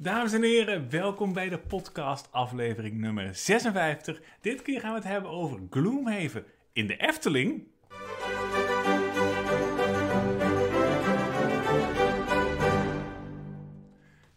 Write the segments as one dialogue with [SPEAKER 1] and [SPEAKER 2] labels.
[SPEAKER 1] Dames en heren, welkom bij de podcast aflevering nummer 56. Dit keer gaan we het hebben over Gloomhaven in de Efteling.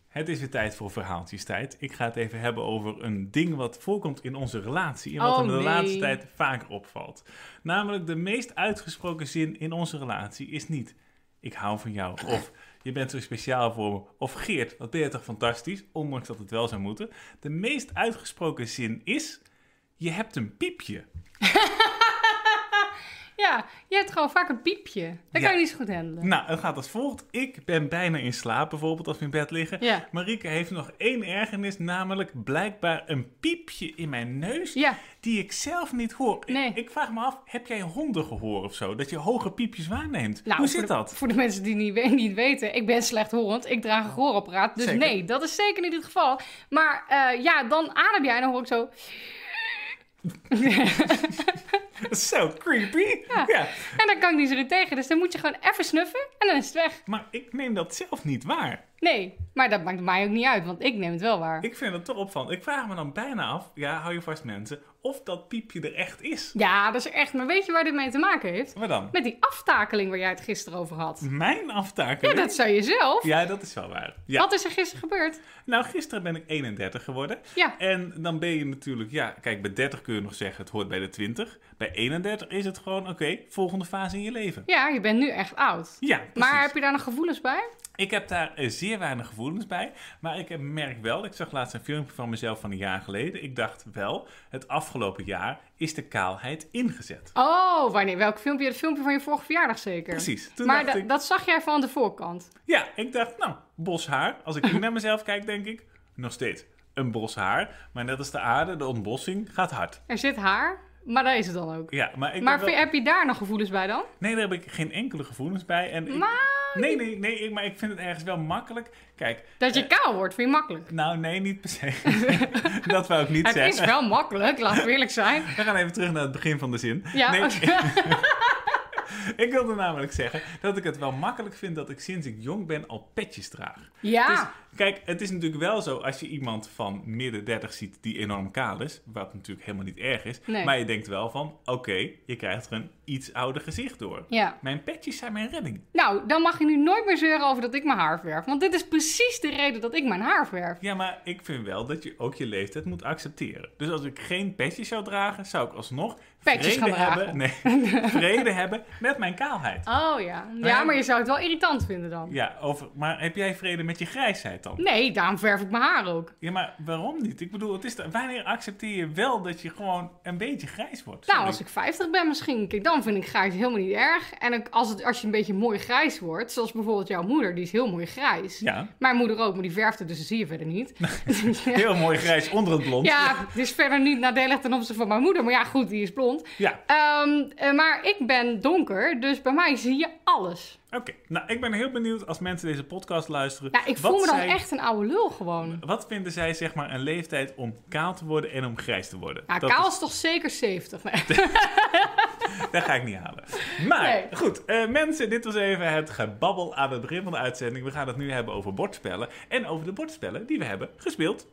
[SPEAKER 1] Het is weer tijd voor verhaaltjestijd. Ik ga het even hebben over een ding wat voorkomt in onze relatie. En wat
[SPEAKER 2] Oh,
[SPEAKER 1] in de laatste tijd vaker opvalt. Namelijk de meest uitgesproken zin in onze relatie is niet... Ik hou van jou. Of je bent zo speciaal voor me. Of Geert, wat ben je toch fantastisch. Ondanks dat het wel zou moeten. De meest uitgesproken zin is... Je hebt een piepje.
[SPEAKER 2] Ja, je hebt gewoon vaak een piepje. Dat
[SPEAKER 1] Ja.
[SPEAKER 2] kan je niet zo goed handelen.
[SPEAKER 1] Nou, het gaat als volgt. Ik ben bijna in slaap, bijvoorbeeld als we in bed liggen.
[SPEAKER 2] Ja.
[SPEAKER 1] Marieke heeft nog één ergernis, namelijk blijkbaar een piepje in mijn neus.
[SPEAKER 2] Ja.
[SPEAKER 1] Die ik zelf niet hoor.
[SPEAKER 2] Nee.
[SPEAKER 1] Ik vraag me af, heb jij hondengehoor of zo? Dat je hoge piepjes waarneemt?
[SPEAKER 2] Nou,
[SPEAKER 1] Hoe zit
[SPEAKER 2] de,
[SPEAKER 1] dat?
[SPEAKER 2] Voor de mensen die niet, niet weten, ik ben slechthorend. Ik draag een gehoorapparaat. Dus
[SPEAKER 1] Zeker.
[SPEAKER 2] nee, dat is zeker niet het geval. Maar eh, ja, dan adem jij en dan hoor ik zo...
[SPEAKER 1] Zo creepy.
[SPEAKER 2] Ja.
[SPEAKER 1] ja.
[SPEAKER 2] En dan kan ik niet zo goed tegen. Dus dan moet je gewoon even snuffen en dan is het weg.
[SPEAKER 1] Maar ik neem dat zelf niet waar.
[SPEAKER 2] Nee, maar dat maakt mij ook niet uit, want ik neem het wel waar.
[SPEAKER 1] Ik vind het toch opvallend. Ik vraag me dan bijna af, ja, hou je vast mensen, of dat piepje er echt is.
[SPEAKER 2] Ja, dat is echt... Maar weet je waar dit mee te maken heeft?
[SPEAKER 1] Maar dan?
[SPEAKER 2] Met die aftakeling waar jij het gisteren over had.
[SPEAKER 1] Mijn
[SPEAKER 2] Ja,
[SPEAKER 1] aftakeling?
[SPEAKER 2] dat zei je zelf.
[SPEAKER 1] Ja, dat is wel waar. Ja.
[SPEAKER 2] Wat is er gisteren gebeurd?
[SPEAKER 1] Nou, gisteren ben ik 31 geworden.
[SPEAKER 2] Ja.
[SPEAKER 1] En dan ben je natuurlijk, ja, kijk, bij 30 kun je nog zeggen, het hoort bij de 20. Bij 31 is het gewoon, oké, volgende fase in je leven.
[SPEAKER 2] Ja, je bent nu echt oud.
[SPEAKER 1] Ja, precies.
[SPEAKER 2] Maar heb je daar nog gevoelens bij?
[SPEAKER 1] Ik heb daar eh, zeer weinig gevoelens bij. Maar ik heb- merk wel, ik zag laatst een filmpje van mezelf van een jaar geleden. Ik dacht wel, het afgelopen jaar is de kaalheid ingezet.
[SPEAKER 2] Oh, wanneer? Welk filmpje? Het filmpje van je vorige verjaardag zeker?
[SPEAKER 1] Precies. Toen
[SPEAKER 2] maar
[SPEAKER 1] dacht
[SPEAKER 2] da-
[SPEAKER 1] ik,
[SPEAKER 2] dat zag jij van de voorkant.
[SPEAKER 1] ja, ik dacht, nou, bos haar. Als ik nu naar mezelf kijk, denk ik, nog steeds een bos haar. Maar net als de aarde, de ontbossing gaat hard.
[SPEAKER 2] Er zit haar, maar daar is het dan ook.
[SPEAKER 1] Ja, maar ik
[SPEAKER 2] maar
[SPEAKER 1] wel-
[SPEAKER 2] heb je daar nog gevoelens bij dan?
[SPEAKER 1] Nee, daar heb ik geen enkele gevoelens bij. En ik-
[SPEAKER 2] Maar
[SPEAKER 1] Nee, nee, nee, ik- maar ik vind het ergens wel makkelijk. Kijk,
[SPEAKER 2] dat je kaal wordt, vind je makkelijk.
[SPEAKER 1] nou nee, niet per se. dat wou ik niet
[SPEAKER 2] Het
[SPEAKER 1] zeggen.
[SPEAKER 2] is wel makkelijk, laten we eerlijk zijn.
[SPEAKER 1] We gaan even terug naar het begin van de zin.
[SPEAKER 2] Ja,
[SPEAKER 1] Nee. ik wilde namelijk zeggen dat ik het wel makkelijk vind dat ik sinds ik jong ben al petjes draag.
[SPEAKER 2] ja.
[SPEAKER 1] Dus, kijk, het is natuurlijk wel zo als je iemand van midden 30 ziet die enorm kaal is, wat natuurlijk helemaal niet erg is,
[SPEAKER 2] Nee.
[SPEAKER 1] maar je denkt wel van, oké, je krijgt er een iets ouder gezicht door.
[SPEAKER 2] ja.
[SPEAKER 1] Mijn petjes zijn mijn redding.
[SPEAKER 2] Nou, dan mag je nu nooit meer zeuren over dat ik mijn haar verf. Want dit is precies de reden dat ik mijn haar verf.
[SPEAKER 1] Ja, maar ik vind wel dat je ook je leeftijd moet accepteren. Dus als ik geen petjes zou dragen, zou ik alsnog
[SPEAKER 2] Petjes
[SPEAKER 1] vrede
[SPEAKER 2] gaan
[SPEAKER 1] hebben, nee, vrede hebben met mijn kaalheid.
[SPEAKER 2] Oh ja. Ja, maar je zou het wel irritant vinden dan.
[SPEAKER 1] Ja, over, maar heb jij vrede met je grijsheid dan?
[SPEAKER 2] Nee, daarom verf ik mijn haar ook.
[SPEAKER 1] Ja, maar waarom niet? Ik bedoel, het is de- wanneer accepteer je wel dat je gewoon een beetje grijs wordt?
[SPEAKER 2] Nou, als ik 50 ben misschien, kijk, dan vind ik grijs helemaal niet erg. En als, het, als je een beetje mooi grijs wordt, zoals bijvoorbeeld jouw moeder, die is heel mooi grijs.
[SPEAKER 1] Ja,
[SPEAKER 2] Mijn moeder ook, maar die verft het, dus dat zie je verder niet.
[SPEAKER 1] heel mooi grijs onder het blond.
[SPEAKER 2] ja, het is verder niet nadelig ten opzichte van mijn moeder, maar ja, goed, die is blond.
[SPEAKER 1] Ja,
[SPEAKER 2] Ehm, eh, maar ik ben donker, dus bij mij zie je alles.
[SPEAKER 1] oké. Nou, ik ben heel benieuwd als mensen deze podcast luisteren.
[SPEAKER 2] Nou, ik voel me dan
[SPEAKER 1] zij-
[SPEAKER 2] echt een oude lul gewoon.
[SPEAKER 1] Wat vinden zij, zeg maar, een leeftijd om kaal te worden en om grijs te worden?
[SPEAKER 2] Nou,
[SPEAKER 1] Dat
[SPEAKER 2] Kaal
[SPEAKER 1] is-
[SPEAKER 2] is toch zeker 70? Nee.
[SPEAKER 1] Dat ga ik niet halen. Maar
[SPEAKER 2] Nee.
[SPEAKER 1] goed, eh, mensen, dit was even het gebabbel aan het begin van de uitzending. We gaan het nu hebben over bordspellen en over de bordspellen die we hebben gespeeld.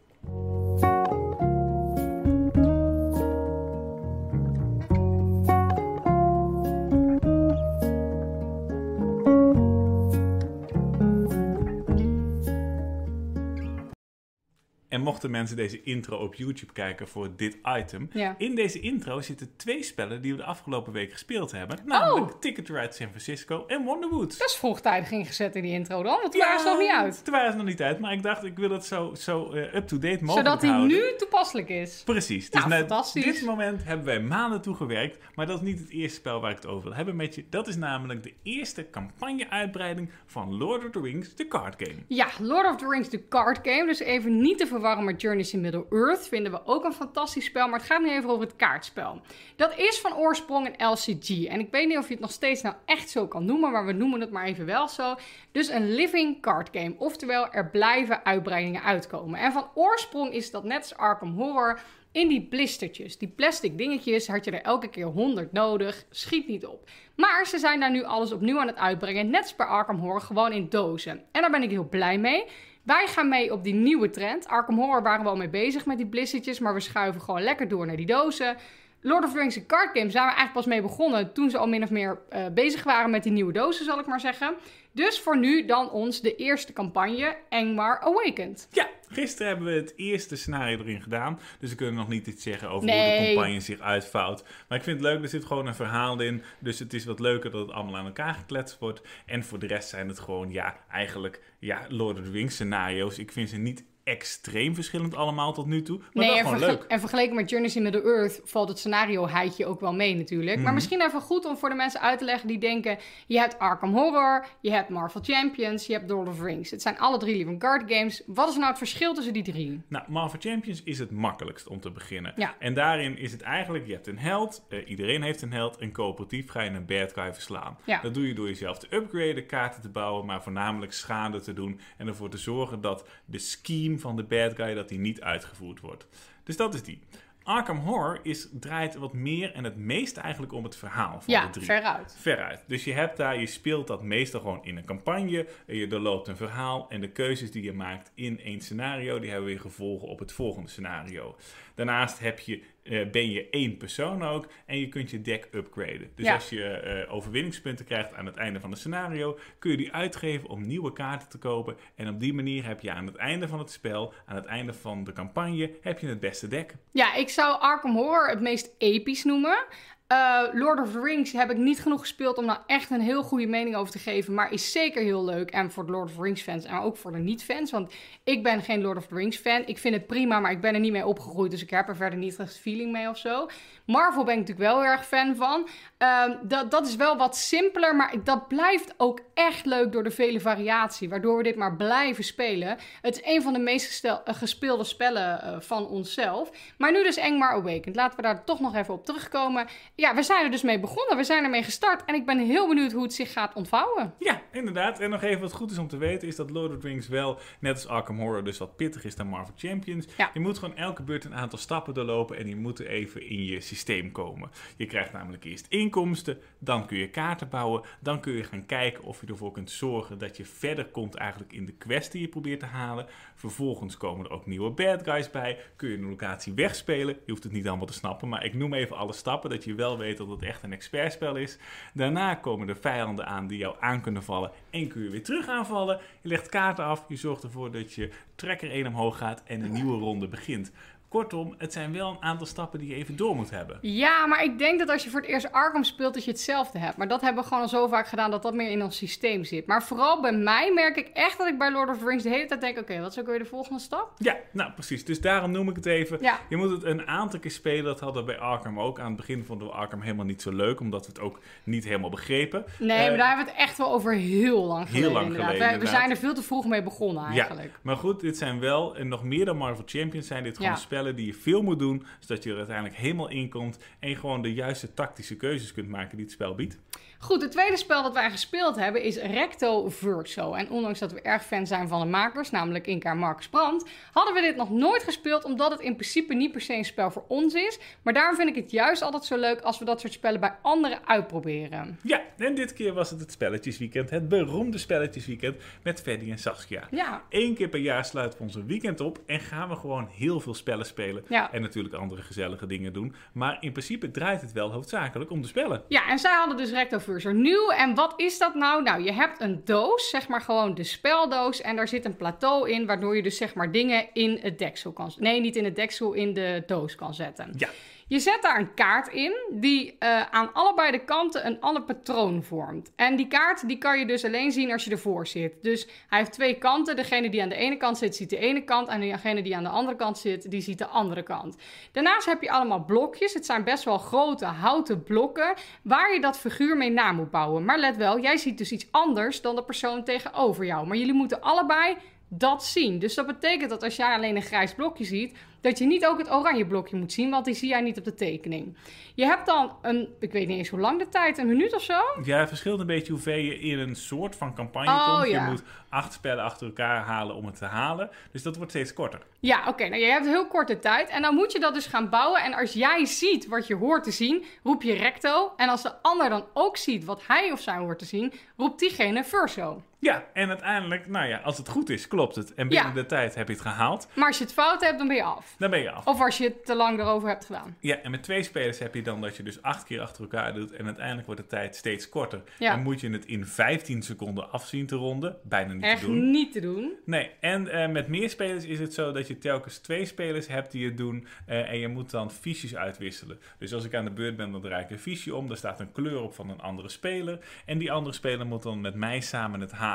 [SPEAKER 1] Mochten mensen deze intro op YouTube kijken voor dit item.
[SPEAKER 2] Ja.
[SPEAKER 1] In deze intro zitten twee spellen die we de afgelopen week gespeeld hebben. Namelijk
[SPEAKER 2] Oh.
[SPEAKER 1] Ticket to Ride San Francisco en Wonderwood.
[SPEAKER 2] Dat is vroegtijdig ingezet in die intro dan, want toen waren ze nog niet uit.
[SPEAKER 1] Toen waren ze nog niet uit, maar ik dacht ik wil het zo, zo eh, up-to-date mogelijk
[SPEAKER 2] Zodat hij nu toepasselijk is.
[SPEAKER 1] Precies. Dus
[SPEAKER 2] Nou, fantastisch.
[SPEAKER 1] dit moment hebben wij maanden toegewerkt. Maar dat is niet het eerste spel waar ik het over wil hebben met je. Dat is namelijk de eerste campagne-uitbreiding van Lord of the Rings, de card game.
[SPEAKER 2] Ja, Lord of the Rings, de card game. Dus even niet te verwarren met Journeys in Middle-earth. Vinden we ook een fantastisch spel. Maar het gaat nu even over het kaartspel. Dat is van oorsprong een LCG. En ik weet niet of je het nog steeds nou echt zo kan noemen. Maar we noemen het maar even wel zo. Dus een living card game. Oftewel, er blijven uitbreidingen uitkomen. En van oorsprong is dat net als Arkham Horror in die blistertjes. Die plastic dingetjes had je er elke keer 100 nodig. Schiet niet op. Maar ze zijn daar nu alles opnieuw aan het uitbrengen. Net als bij Arkham Horror, gewoon in dozen. En daar ben ik heel blij mee. Wij gaan mee op die nieuwe trend. Arkham Horror waren we al mee bezig met die blizzardjes, maar we schuiven gewoon lekker door naar die dozen. Lord of the Rings en Card Game zijn we eigenlijk pas mee begonnen toen ze al min of meer uh, bezig waren met die nieuwe dozen, zal ik maar zeggen. Dus voor nu dan ons de eerste campagne, Engmar Awakened.
[SPEAKER 1] Ja, gisteren hebben we het eerste scenario erin gedaan. Dus we kunnen nog niet iets zeggen over hoe de campagne zich uitvouwt. Maar ik vind het leuk, er zit gewoon een verhaal in. Dus het is wat leuker dat het allemaal aan elkaar gekletst wordt. En voor de rest zijn het gewoon, ja, eigenlijk ja, Lord of the Rings scenario's. Ik vind ze niet extreem verschillend allemaal tot nu toe. Maar nee, wel gewoon leuk.
[SPEAKER 2] En vergeleken met Journeys in Middle-earth valt het scenario heitje ook wel mee natuurlijk. Maar mhm. misschien even goed om voor de mensen uit te leggen die denken... je hebt Arkham Horror, je hebt Marvel Champions, je hebt Lord of Rings. Het zijn alle drie Living Guard games. Wat is nou het verschil tussen die drie?
[SPEAKER 1] Nou, Marvel Champions is het makkelijkst om te beginnen. Ja. En daarin is het eigenlijk, je hebt een held, uh, iedereen heeft een held... en coöperatief ga je een bad guy verslaan. Ja. Dat doe je door jezelf te upgraden, kaarten te bouwen... maar voornamelijk schade te doen en ervoor te zorgen dat de scheme van de bad guy dat die niet uitgevoerd wordt. Dus dat is die. Arkham Horror is, draait wat meer en het meest eigenlijk om het verhaal van
[SPEAKER 2] ja,
[SPEAKER 1] de drie.
[SPEAKER 2] veruit.
[SPEAKER 1] Veruit. Dus je hebt daar, je speelt dat meestal gewoon in een campagne. En je doorloopt een verhaal en de keuzes die je maakt in één scenario, die hebben weer gevolgen op het volgende scenario. Daarnaast heb je uh, ben je één persoon ook en je kunt je deck upgraden. Dus als je uh, overwinningspunten krijgt aan het einde van het scenario, kun je die uitgeven om nieuwe kaarten te kopen. En op die manier heb je aan het einde van het spel, aan het einde van de campagne, heb je het beste deck.
[SPEAKER 2] Ja, ik zou Arkham Horror het meest episch noemen. Uh, Lord of the Rings heb ik niet genoeg gespeeld om nou echt een heel goede mening over te geven. Maar is zeker heel leuk. En voor de Lord of the Rings fans. En ook voor de niet-fans. Want ik ben geen Lord of the Rings fan. Ik vind het prima, maar ik ben er niet mee opgegroeid. Dus ik heb er verder niet echt feeling mee of zo. Marvel ben ik natuurlijk wel heel erg fan van. Uh, dat, dat is wel wat simpeler. Maar dat blijft ook echt leuk door de vele variatie. Waardoor we dit maar blijven spelen. Het is een van de meest uh, gespeelde spellen uh, van onszelf. Maar nu dus Engmar Awakened. Laten we daar toch nog even op terugkomen ja, we zijn er dus mee begonnen. We zijn ermee gestart. En ik ben heel benieuwd hoe het zich gaat ontvouwen.
[SPEAKER 1] Ja, inderdaad. En nog even wat goed is om te weten... is dat Lord of the Rings wel, net als Arkham Horror... dus wat pittig is dan Marvel Champions. Ja. Je moet gewoon elke beurt een aantal stappen doorlopen... en die moeten even in je systeem komen. Je krijgt namelijk eerst inkomsten... dan kun je kaarten bouwen... dan kun je gaan kijken of je ervoor kunt zorgen... dat je verder komt eigenlijk in de quest die je probeert te halen. Vervolgens komen er ook nieuwe bad guys bij. Kun je een locatie wegspelen. Je hoeft het niet allemaal te snappen... maar ik noem even alle stappen... dat je wel weet dat het echt een expertspel is. Daarna komen er vijanden aan die jou aan kunnen vallen en kun je weer terug aanvallen. Je legt kaarten af, je zorgt ervoor dat je trekker 1 omhoog gaat en een nieuwe ronde begint. Kortom, het zijn wel een aantal stappen die je even door moet hebben.
[SPEAKER 2] Ja, maar ik denk dat als je voor het eerst Arkham speelt, dat je hetzelfde hebt. Maar dat hebben we gewoon al zo vaak gedaan dat dat meer in ons systeem zit. Maar vooral bij mij merk ik echt dat ik bij Lord of the Rings de hele tijd denk: oké, wat is ook weer de volgende stap?
[SPEAKER 1] Ja, nou precies. Dus daarom noem ik het even. Ja. Je moet het een aantal keer spelen. Dat hadden we bij Arkham ook. Aan het begin vonden we Arkham helemaal niet zo leuk, omdat we het ook niet helemaal begrepen.
[SPEAKER 2] Nee, maar eh, daar hebben we het echt wel over heel lang geleden. Heel lang geleden. We, zijn er veel te vroeg mee begonnen eigenlijk.
[SPEAKER 1] Ja, maar goed, dit zijn wel, en nog meer dan Marvel Champions, zijn dit gewoon spellen die je veel moet doen, zodat je er uiteindelijk helemaal in komt en gewoon de juiste tactische keuzes kunt maken die het spel biedt.
[SPEAKER 2] Goed, het tweede spel dat wij gespeeld hebben is Recto Verso. En ondanks dat we erg fan zijn van de makers, namelijk Inka Marcus Brandt, hadden we dit nog nooit gespeeld, omdat het in principe niet per se een spel voor ons is. Maar daarom vind ik het juist altijd zo leuk als we dat soort spellen bij anderen uitproberen.
[SPEAKER 1] Ja, en dit keer was het het Spelletjesweekend, het beroemde Spelletjesweekend met Freddy en Saskia. Ja. Eén keer per jaar sluiten we onze weekend op en gaan we gewoon heel veel spellen spelen. Ja. En natuurlijk andere gezellige dingen doen. Maar in principe draait het wel hoofdzakelijk om de spellen.
[SPEAKER 2] Ja, en zij hadden dus Recto Nieuw. En wat is dat nou? Nou, je hebt een doos, zeg maar gewoon de speldoos. En daar zit een plateau in, waardoor je dus zeg maar dingen in het deksel kan... Nee, niet in het deksel, in de doos kan zetten. Ja. Je zet daar een kaart in die uh, aan allebei de kanten een ander patroon vormt. En die kaart die kan je dus alleen zien als je ervoor zit. Dus hij heeft twee kanten. Degene die aan de ene kant zit, ziet de ene kant. En degene die aan de andere kant zit, die ziet de andere kant. Daarnaast heb je allemaal blokjes. Het zijn best wel grote houten blokken waar je dat figuur mee na moet bouwen. Maar let wel, jij ziet dus iets anders dan de persoon tegenover jou. Maar jullie moeten allebei dat zien. Dus dat betekent dat als jij alleen een grijs blokje ziet, dat je niet ook het oranje blokje moet zien, want die zie jij niet op de tekening. Je hebt dan een, ik weet niet eens hoe lang de tijd, een minuut of zo?
[SPEAKER 1] Ja, het verschilt een beetje hoeveel je in een soort van campagne
[SPEAKER 2] Oh,
[SPEAKER 1] komt.
[SPEAKER 2] ja.
[SPEAKER 1] Je moet acht spellen achter elkaar halen om het te halen. Dus dat wordt steeds korter.
[SPEAKER 2] Ja, oké. nou, je hebt heel korte tijd. En dan moet je dat dus gaan bouwen. En als jij ziet wat je hoort te zien, roep je recto. En als de ander dan ook ziet wat hij of zij hoort te zien, roept diegene verso.
[SPEAKER 1] Ja, en uiteindelijk, nou ja, als het goed is, klopt het. En binnen
[SPEAKER 2] Ja.
[SPEAKER 1] de tijd heb je het gehaald.
[SPEAKER 2] Maar als je het fout hebt, dan ben je af.
[SPEAKER 1] Dan ben je af.
[SPEAKER 2] Of als je het te lang erover hebt gedaan.
[SPEAKER 1] Ja, en met twee spelers heb je dan dat je dus acht keer achter elkaar doet. En uiteindelijk wordt de tijd steeds korter.
[SPEAKER 2] Ja.
[SPEAKER 1] En moet je het in 15 seconden afzien te ronden. Bijna niet
[SPEAKER 2] Echt
[SPEAKER 1] te doen.
[SPEAKER 2] niet te doen.
[SPEAKER 1] Nee, en eh, met meer spelers is het zo dat je telkens twee spelers hebt die het doen. eh, en je moet dan fiches uitwisselen. Dus als ik aan de beurt ben, dan draai ik een fiche om. Daar staat een kleur op van een andere speler. En die andere speler moet dan met mij samen het halen.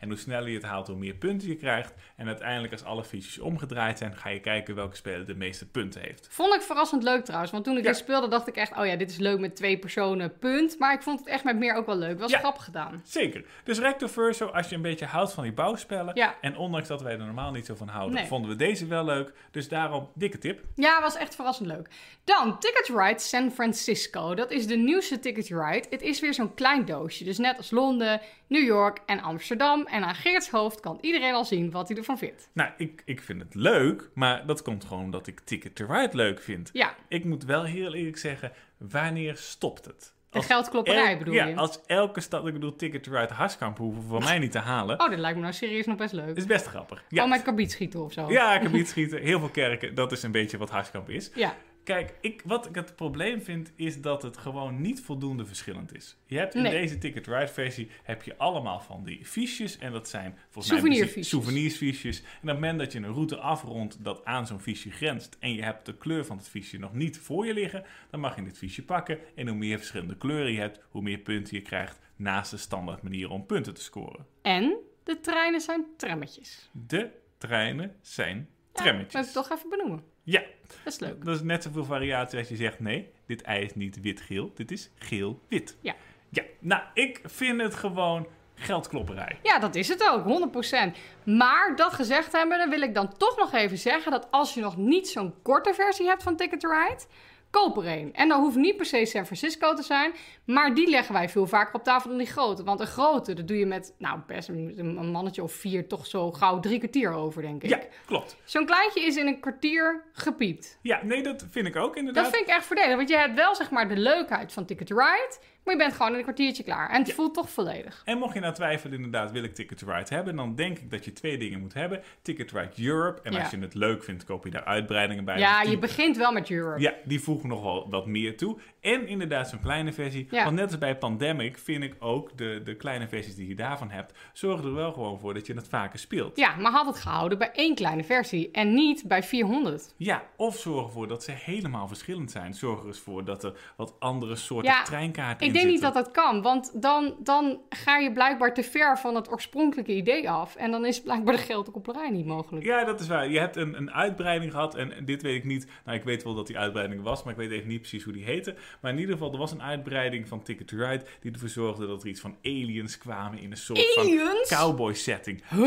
[SPEAKER 1] En hoe sneller je het haalt, hoe meer punten je krijgt. En uiteindelijk, als alle fiches omgedraaid zijn, ga je kijken welke speler de meeste punten heeft.
[SPEAKER 2] Vond ik verrassend leuk trouwens. Want toen ik
[SPEAKER 1] Ja.
[SPEAKER 2] dit speelde, dacht ik echt... Oh ja, dit is leuk met twee personen, punt. Maar ik vond het echt met meer ook wel leuk. Was
[SPEAKER 1] Ja.
[SPEAKER 2] grappig gedaan.
[SPEAKER 1] Zeker. Dus recto verso, als je een beetje houdt van die bouwspellen.
[SPEAKER 2] Ja.
[SPEAKER 1] En ondanks dat wij er normaal niet zo van houden,
[SPEAKER 2] Nee.
[SPEAKER 1] vonden we deze wel leuk. Dus daarom, dikke tip.
[SPEAKER 2] Ja, was echt verrassend leuk. Dan Ticket Ride San Francisco. Dat is de nieuwste Ticket Ride. Het is weer zo'n klein doosje. Dus net als Londen, New York en Amsterdam. En aan Geert's hoofd kan iedereen al zien wat hij ervan vindt.
[SPEAKER 1] Nou, ik, ik vind het leuk, maar dat komt gewoon omdat ik Ticket to Ride leuk vind.
[SPEAKER 2] Ja,
[SPEAKER 1] Ik moet wel heel eerlijk zeggen, wanneer stopt het?
[SPEAKER 2] de geldklopperij
[SPEAKER 1] el-
[SPEAKER 2] bedoel
[SPEAKER 1] ja,
[SPEAKER 2] je?
[SPEAKER 1] als elke stad, ik bedoel, Ticket to Ride Harskamp hoeven voor mij niet te halen.
[SPEAKER 2] Oh, dit lijkt me nou serieus nog best leuk.
[SPEAKER 1] is best grappig. Ja,
[SPEAKER 2] Oh, met karbiet schieten of zo.
[SPEAKER 1] ja kabiet schieten, heel veel kerken, dat is een beetje wat Harskamp is.
[SPEAKER 2] Ja.
[SPEAKER 1] Kijk, ik, wat ik het probleem vind, is dat het gewoon niet voldoende verschillend is. Je hebt in
[SPEAKER 2] Nee.
[SPEAKER 1] deze Ticket Ride versie, heb je allemaal van die fiches. En dat zijn volgens mij
[SPEAKER 2] Souvenirfiches.
[SPEAKER 1] souvenirsfiches. En op het moment dat je een route afrondt dat aan zo'n fiche grenst... en je hebt de kleur van het fiche nog niet voor je liggen... dan mag je dit fiche pakken. En hoe meer verschillende kleuren je hebt, hoe meer punten je krijgt... naast de standaard manier om punten te scoren.
[SPEAKER 2] En de treinen zijn trammetjes.
[SPEAKER 1] De treinen zijn
[SPEAKER 2] Ja,
[SPEAKER 1] trammetjes.
[SPEAKER 2] moet ik toch even benoemen.
[SPEAKER 1] Ja,
[SPEAKER 2] Dat is leuk.
[SPEAKER 1] dat is net zoveel variatie als je zegt... nee, dit ei is niet wit-geel, dit is geel-wit.
[SPEAKER 2] Ja.
[SPEAKER 1] Ja, nou, ik vind het gewoon geldklopperij.
[SPEAKER 2] Ja, dat is het ook, 100%. Maar dat gezegd hebben, dan wil ik dan toch nog even zeggen dat als je nog niet zo'n korte versie hebt van Ticket to Ride, koop er een. En dat hoeft niet per se San Francisco te zijn, maar die leggen wij veel vaker op tafel dan die grote. Want een grote, dat doe je met, nou best een, een mannetje of vier, toch zo gauw drie kwartier over, denk ik.
[SPEAKER 1] Ja, klopt.
[SPEAKER 2] Zo'n kleintje is in een kwartier gepiept.
[SPEAKER 1] Ja, nee, dat vind ik ook inderdaad.
[SPEAKER 2] Dat vind ik echt voordelig, want je hebt wel zeg maar de leukheid van Ticket to Ride, maar je bent gewoon in een kwartiertje klaar. En het
[SPEAKER 1] Ja.
[SPEAKER 2] voelt toch volledig.
[SPEAKER 1] En mocht je nou twijfelen, inderdaad, wil ik Ticket to Ride hebben, dan denk ik dat je twee dingen moet hebben. Ticket to Ride Europe. En
[SPEAKER 2] Ja.
[SPEAKER 1] als je het leuk vindt, koop je daar uitbreidingen bij.
[SPEAKER 2] Ja, je begint wel met Europe.
[SPEAKER 1] Ja, die voegen nog wel wat meer toe. En inderdaad zo'n kleine versie.
[SPEAKER 2] Ja.
[SPEAKER 1] Want net als bij Pandemic vind ik ook de, de kleine versies die je daarvan hebt... zorgen er wel gewoon voor dat je het vaker speelt.
[SPEAKER 2] Ja, maar had het gehouden bij één kleine versie en niet bij 400.
[SPEAKER 1] Ja, of zorg ervoor dat ze helemaal verschillend zijn. Zorg er eens voor dat er wat andere soorten treinkaarten in
[SPEAKER 2] denk niet dat dat kan, want dan, dan ga je blijkbaar te ver van het oorspronkelijke idee af. En dan is blijkbaar de geldkopperij niet mogelijk.
[SPEAKER 1] Ja, dat is waar. Je hebt een, een uitbreiding gehad en dit weet ik niet. Nou, ik weet wel dat die uitbreiding was, maar ik weet even niet precies hoe die heette. Maar in ieder geval, er was een uitbreiding van Ticket to Ride die ervoor zorgde dat er iets van aliens kwamen in een soort
[SPEAKER 2] Aliens?
[SPEAKER 1] van cowboy setting.
[SPEAKER 2] Huh?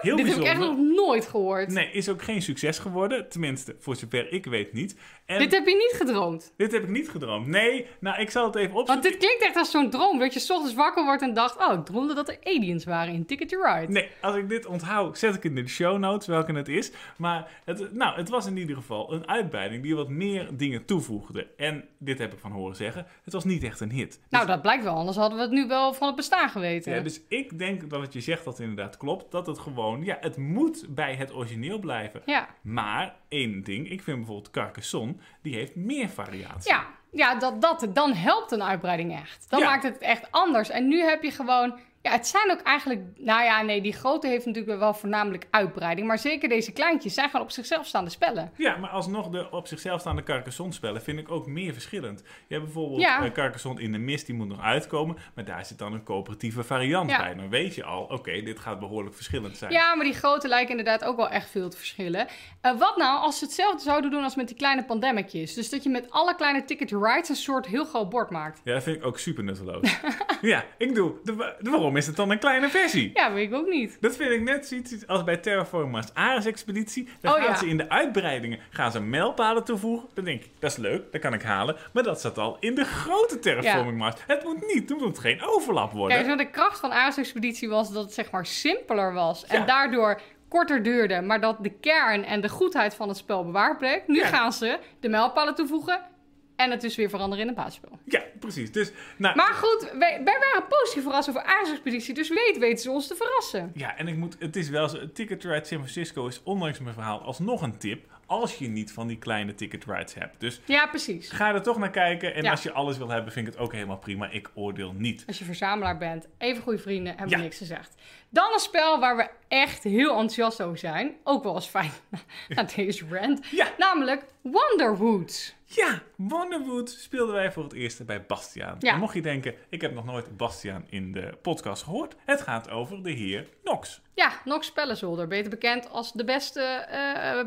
[SPEAKER 1] Heel
[SPEAKER 2] Dit heb ik echt
[SPEAKER 1] bijzonder.
[SPEAKER 2] nog nooit gehoord.
[SPEAKER 1] Nee, is ook geen succes geworden. Tenminste, voor zover ik weet niet. En
[SPEAKER 2] Dit heb je niet gedroomd.
[SPEAKER 1] dit heb ik niet gedroomd. Nee, nou, ik zal het even opzoeken.
[SPEAKER 2] Klinkt echt als zo'n droom. Dat je 's ochtends wakker wordt en dacht... Oh, ik droomde dat er aliens waren in Ticket to Ride.
[SPEAKER 1] Nee, als ik dit onthoud, zet ik in de show notes welke het is. Maar het, nou, het was in ieder geval een uitbreiding die wat meer dingen toevoegde. En dit heb ik van horen zeggen, het was niet echt een hit.
[SPEAKER 2] Nou, dat blijkt wel. Anders hadden we het nu wel van het bestaan geweten.
[SPEAKER 1] Ja, dus ik denk dat wat je zegt dat inderdaad klopt. Dat het gewoon, ja, het moet bij het origineel blijven.
[SPEAKER 2] ja.
[SPEAKER 1] Maar één ding, ik vind bijvoorbeeld Carcassonne, die heeft meer variatie.
[SPEAKER 2] Ja, ja dat, dat, dan helpt een uitbreiding echt. Dan
[SPEAKER 1] Ja.
[SPEAKER 2] maakt het echt anders. En nu heb je gewoon... Ja, het zijn ook eigenlijk... Nou ja, nee, die grote heeft natuurlijk wel voornamelijk uitbreiding. Maar zeker deze kleintjes zijn gewoon op zichzelf staande spellen.
[SPEAKER 1] Ja, maar alsnog de op zichzelf staande Carcassonne-spellen vind ik ook meer verschillend. Je hebt bijvoorbeeld
[SPEAKER 2] Ja.
[SPEAKER 1] eh, Carcassonne in de mist, die moet nog uitkomen. Maar daar zit dan een coöperatieve variant
[SPEAKER 2] Ja.
[SPEAKER 1] bij. Dan weet je al, oké, dit gaat behoorlijk verschillend zijn.
[SPEAKER 2] Ja, maar die grote lijken inderdaad ook wel echt veel te verschillen. Eh, wat nou als ze hetzelfde zouden doen als met die kleine pandemicjes? Dus dat je met alle kleine ticket rides een soort heel groot bord maakt.
[SPEAKER 1] Ja, dat vind ik ook super nutteloos. ja, ik doe. De, de- waarom? Waarom is het dan een kleine versie?
[SPEAKER 2] Ja, weet ik ook niet.
[SPEAKER 1] Dat vind ik net zoiets als bij Terraform Mars Ares Expeditie. Dan
[SPEAKER 2] Oh,
[SPEAKER 1] gaan
[SPEAKER 2] ja.
[SPEAKER 1] ze in de uitbreidingen gaan ze mijlpalen toevoegen. Dan denk ik, dat is leuk, dat kan ik halen. Maar dat zat al in de grote Terraforming Mars. Het moet niet, het moet geen overlap worden.
[SPEAKER 2] Kijk, de kracht van Ares Expeditie was dat het zeg maar simpeler was.
[SPEAKER 1] Ja.
[SPEAKER 2] En daardoor korter duurde, maar dat de kern en de goedheid van het spel bewaard bleef. Nu gaan ze de mijlpalen toevoegen en het dus weer veranderen in een basisspel.
[SPEAKER 1] Ja, precies. Dus, nou,
[SPEAKER 2] Maar goed, wij, wij waren positief verrast over Expeditie, dus weet weten ze ons te verrassen.
[SPEAKER 1] Ja, en ik moet, het is wel zo, Ticket Ride San Francisco is ondanks mijn verhaal alsnog een tip. Als je niet van die kleine ticket rides hebt. Dus
[SPEAKER 2] Ja, precies.
[SPEAKER 1] ga er toch naar kijken. En
[SPEAKER 2] Ja.
[SPEAKER 1] als je alles wil hebben, vind ik het ook helemaal prima. Ik oordeel niet.
[SPEAKER 2] Als je verzamelaar bent, even goede vrienden, hebben we
[SPEAKER 1] Ja.
[SPEAKER 2] niks gezegd. Dan een spel waar we echt heel enthousiast over zijn. Ook wel eens fijn na deze rant.
[SPEAKER 1] Ja.
[SPEAKER 2] Namelijk Wonderwood.
[SPEAKER 1] Ja, Wonderwood speelden wij voor het eerst bij Bastiaan.
[SPEAKER 2] Ja.
[SPEAKER 1] En mocht je denken, ik heb nog nooit Bastiaan in de podcast gehoord. Het gaat over de heer Nox.
[SPEAKER 2] Ja, Nox Spellenzolder, beter bekend als de beste,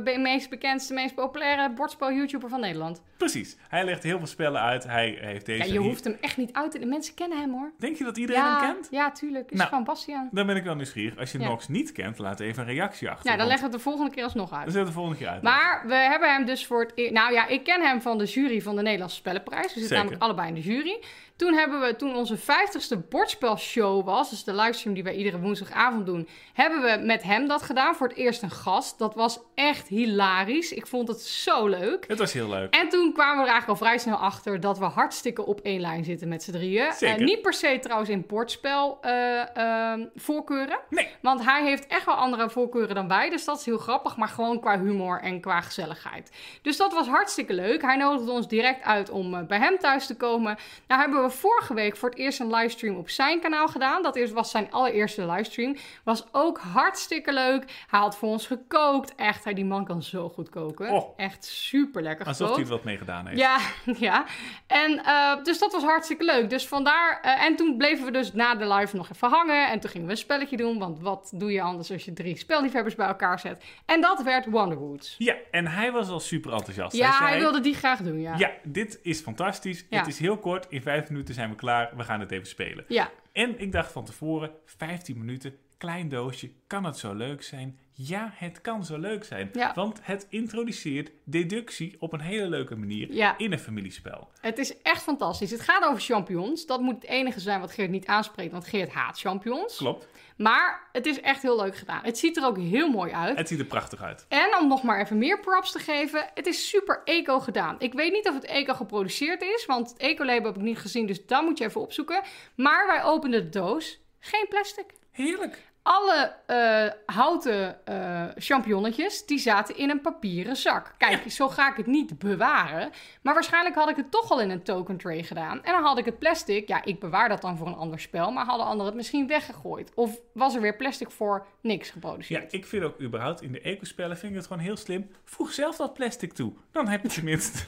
[SPEAKER 2] be- meest bekendste, meest populaire bordspel-YouTuber van Nederland.
[SPEAKER 1] Precies. Hij legt heel veel spellen uit. Hij heeft deze...
[SPEAKER 2] Ja, je hoeft hem echt niet uit te... De mensen kennen hem hoor.
[SPEAKER 1] Denk je dat iedereen
[SPEAKER 2] ja,
[SPEAKER 1] hem kent?
[SPEAKER 2] Ja, tuurlijk. Is
[SPEAKER 1] Nou.
[SPEAKER 2] gewoon Bastiaan.
[SPEAKER 1] Dan ben ik wel nieuwsgierig. Als je
[SPEAKER 2] Ja.
[SPEAKER 1] Nox niet kent, laat even een reactie achter.
[SPEAKER 2] Ja, dan
[SPEAKER 1] want
[SPEAKER 2] leggen we het de volgende keer alsnog uit.
[SPEAKER 1] Dan zetten we de volgende keer uit.
[SPEAKER 2] Maar we hebben hem dus voor het... e- Nou ja, ik ken hem van de jury van de Nederlandse Spellenprijs. We zitten
[SPEAKER 1] Zeker.
[SPEAKER 2] namelijk allebei in de jury. Toen hebben we, toen onze 50ste bordspelshow was, dus de livestream die wij iedere woensdagavond doen, hebben we met hem dat gedaan. Voor het eerst een gast. Dat was echt hilarisch. Ik vond het zo leuk.
[SPEAKER 1] Het was heel leuk.
[SPEAKER 2] En toen kwamen we er eigenlijk al vrij snel achter dat we hartstikke op één lijn zitten met z'n drieën.
[SPEAKER 1] Zeker.
[SPEAKER 2] Eh, niet per se trouwens in bordspel eh, ehm, voorkeuren.
[SPEAKER 1] Nee.
[SPEAKER 2] Want hij heeft echt wel andere voorkeuren dan wij. Dus dat is heel grappig. Maar gewoon qua humor en qua gezelligheid. Dus dat was hartstikke leuk. Hij nodigde ons direct uit om eh, bij hem thuis te komen. Nou hebben we vorige week voor het eerst een livestream op zijn kanaal gedaan. Dat is- was zijn allereerste livestream. Was ook hartstikke leuk. Hij had voor ons gekookt. Echt, hij, die man kan zo goed koken.
[SPEAKER 1] Oh.
[SPEAKER 2] Echt super lekker
[SPEAKER 1] Alsof
[SPEAKER 2] gekookt.
[SPEAKER 1] hij wat mee gedaan heeft.
[SPEAKER 2] Ja, ja. En eh, dus dat was hartstikke leuk. Dus vandaar. eh, en toen bleven we dus na de live nog even hangen. En toen gingen we een spelletje doen. Want wat doe je anders als je drie spelliefhebbers bij elkaar zet? En dat werd Wonderwoods.
[SPEAKER 1] Ja, en hij was al super enthousiast.
[SPEAKER 2] Ja,
[SPEAKER 1] zei,
[SPEAKER 2] hij wilde die graag doen, ja.
[SPEAKER 1] Ja, dit is fantastisch.
[SPEAKER 2] Ja.
[SPEAKER 1] Het is heel kort. In vijf minuten zijn we klaar. We gaan het even spelen.
[SPEAKER 2] Ja,
[SPEAKER 1] En ik dacht van tevoren, 15 minuten, klein doosje, kan het zo leuk zijn? Ja, het kan zo leuk zijn.
[SPEAKER 2] Ja.
[SPEAKER 1] Want het introduceert deductie op een hele leuke manier
[SPEAKER 2] Ja.
[SPEAKER 1] in een familiespel.
[SPEAKER 2] het is echt fantastisch. Het gaat over champions. Dat moet het enige zijn wat Geert niet aanspreekt. Want Geert haat champions.
[SPEAKER 1] Klopt.
[SPEAKER 2] Maar het is echt heel leuk gedaan. Het ziet er ook heel mooi uit.
[SPEAKER 1] Het ziet er prachtig uit.
[SPEAKER 2] En om nog maar even meer props te geven, het is super eco gedaan. Ik weet niet of het eco geproduceerd is, want het eco-label heb ik niet gezien, dus daar moet je even opzoeken. Maar wij openden de doos, geen plastic.
[SPEAKER 1] Heerlijk.
[SPEAKER 2] Alle eh, houten eh champignonnetjes, die zaten in een papieren zak. Kijk, zo ga ik het niet bewaren. Maar waarschijnlijk had ik het toch al in een token tray gedaan. En dan had ik het plastic, ja, ik bewaar dat dan voor een ander spel, maar hadden anderen het misschien weggegooid. Of was er weer plastic voor niks
[SPEAKER 1] Ja,
[SPEAKER 2] geproduceerd.
[SPEAKER 1] ik vind ook überhaupt in de ecospellen vind ik het gewoon heel slim. Voeg zelf dat plastic toe. Dan heb je tenminste...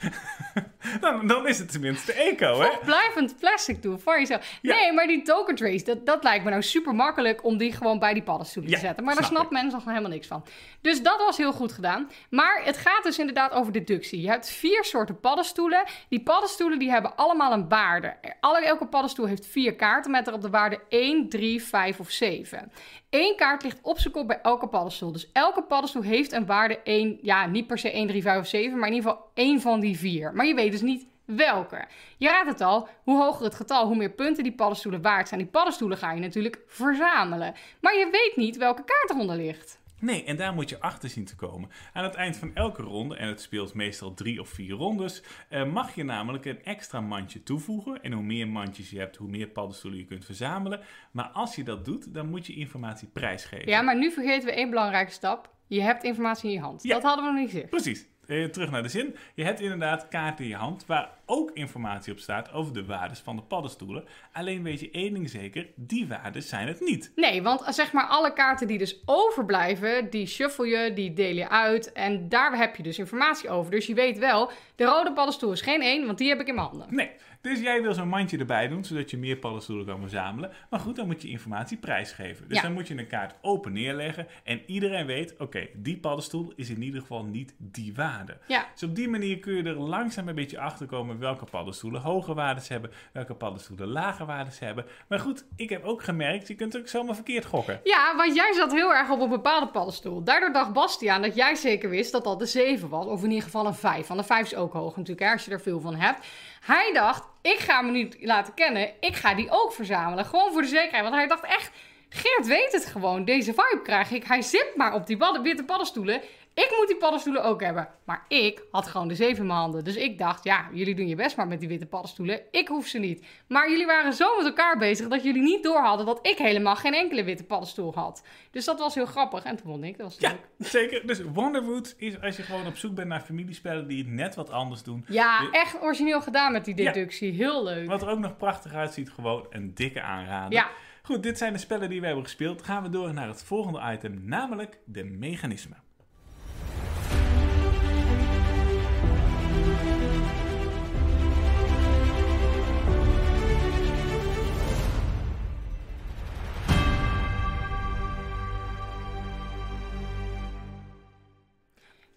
[SPEAKER 1] dan, dan is het tenminste eco, hè?
[SPEAKER 2] blijvend plastic toe voor jezelf.
[SPEAKER 1] Ja.
[SPEAKER 2] Nee, maar die token trays, dat, dat lijkt me nou super makkelijk om die gewoon bij die paddenstoelen
[SPEAKER 1] Ja,
[SPEAKER 2] te zetten. Maar daar
[SPEAKER 1] snap
[SPEAKER 2] snapt mensen nog helemaal niks van. Dus dat was heel goed gedaan. Maar het gaat dus inderdaad over deductie. Je hebt vier soorten paddenstoelen. Die paddenstoelen die hebben allemaal een waarde. Alle, elke paddenstoel heeft vier kaarten met erop de waarde 1, 3, 5 of 7. Eén kaart ligt op zijn kop bij elke paddenstoel. Dus elke paddenstoel heeft een waarde 1, ja, niet per se 1, 3, 5 of 7, maar in ieder geval één van die vier. Maar je weet dus niet welke. Je raadt het al, hoe hoger het getal, hoe meer punten die paddenstoelen waard zijn. Die paddenstoelen ga je natuurlijk verzamelen. Maar je weet niet welke kaart eronder ligt.
[SPEAKER 1] Nee, en daar moet je achter zien te komen. Aan het eind van elke ronde, en het speelt meestal drie of vier rondes, eh, mag je namelijk een extra mandje toevoegen. En hoe meer mandjes je hebt, hoe meer paddenstoelen je kunt verzamelen. Maar als je dat doet, dan moet je informatie prijsgeven.
[SPEAKER 2] Ja, maar nu vergeten we één belangrijke stap. Je hebt informatie in je hand.
[SPEAKER 1] Ja.
[SPEAKER 2] Dat hadden we nog niet gezegd.
[SPEAKER 1] Precies. Eh, terug naar de zin. Je hebt inderdaad kaarten in je hand waar ook informatie op staat over de waardes van de paddenstoelen. Alleen weet je één ding zeker, die waardes zijn het niet.
[SPEAKER 2] Nee, want eh, zeg maar alle kaarten die dus overblijven, die shuffle je, die deel je uit. En daar heb je dus informatie over. Dus je weet wel, de rode paddenstoel is geen één, want die heb ik in mijn handen.
[SPEAKER 1] Nee, Dus jij wil zo'n mandje erbij doen, zodat je meer paddenstoelen kan verzamelen. Maar goed, dan moet je informatie prijsgeven. Dus
[SPEAKER 2] Ja.
[SPEAKER 1] dan moet je een kaart open neerleggen. En iedereen weet, oké, die paddenstoel is in ieder geval niet die waarde.
[SPEAKER 2] Ja,
[SPEAKER 1] Dus op die manier kun je er langzaam een beetje achter komen welke paddenstoelen hoge waardes hebben, welke paddenstoelen lage waardes hebben. Maar goed, ik heb ook gemerkt, je kunt ook zomaar verkeerd gokken.
[SPEAKER 2] Ja, want jij zat heel erg op een bepaalde paddenstoel. Daardoor dacht Bastiaan dat jij zeker wist dat dat de 7 was. Of in ieder geval een 5. Want de 5 is ook hoog natuurlijk, hè, als je er veel van hebt. Hij dacht, ik ga me niet laten kennen. Ik ga die ook verzamelen. Gewoon voor de zekerheid. Want hij dacht echt, Geert weet het gewoon. Deze vibe krijg ik. Hij zit maar op die witte paddenstoelen. Ik moet die paddenstoelen ook hebben. Maar ik had gewoon de zeven in mijn handen. Dus ik dacht, ja, jullie doen je best maar met die witte paddenstoelen. Ik hoef ze niet. Maar jullie waren zo met elkaar bezig dat jullie niet door hadden dat ik helemaal geen enkele witte paddenstoel had. Dus dat was heel grappig. En toen won ik. Dat was
[SPEAKER 1] Ja,
[SPEAKER 2] leuk.
[SPEAKER 1] zeker. Dus Wonderwood is als je gewoon op zoek bent naar familiespellen die het net wat anders doen.
[SPEAKER 2] Ja, echt origineel gedaan met die
[SPEAKER 1] Ja.
[SPEAKER 2] deductie. Heel leuk.
[SPEAKER 1] Wat er ook nog prachtig uitziet, gewoon een dikke aanrader.
[SPEAKER 2] Ja,
[SPEAKER 1] Goed, dit zijn de spellen die we hebben gespeeld. Gaan we door naar het volgende item, namelijk de mechanismen.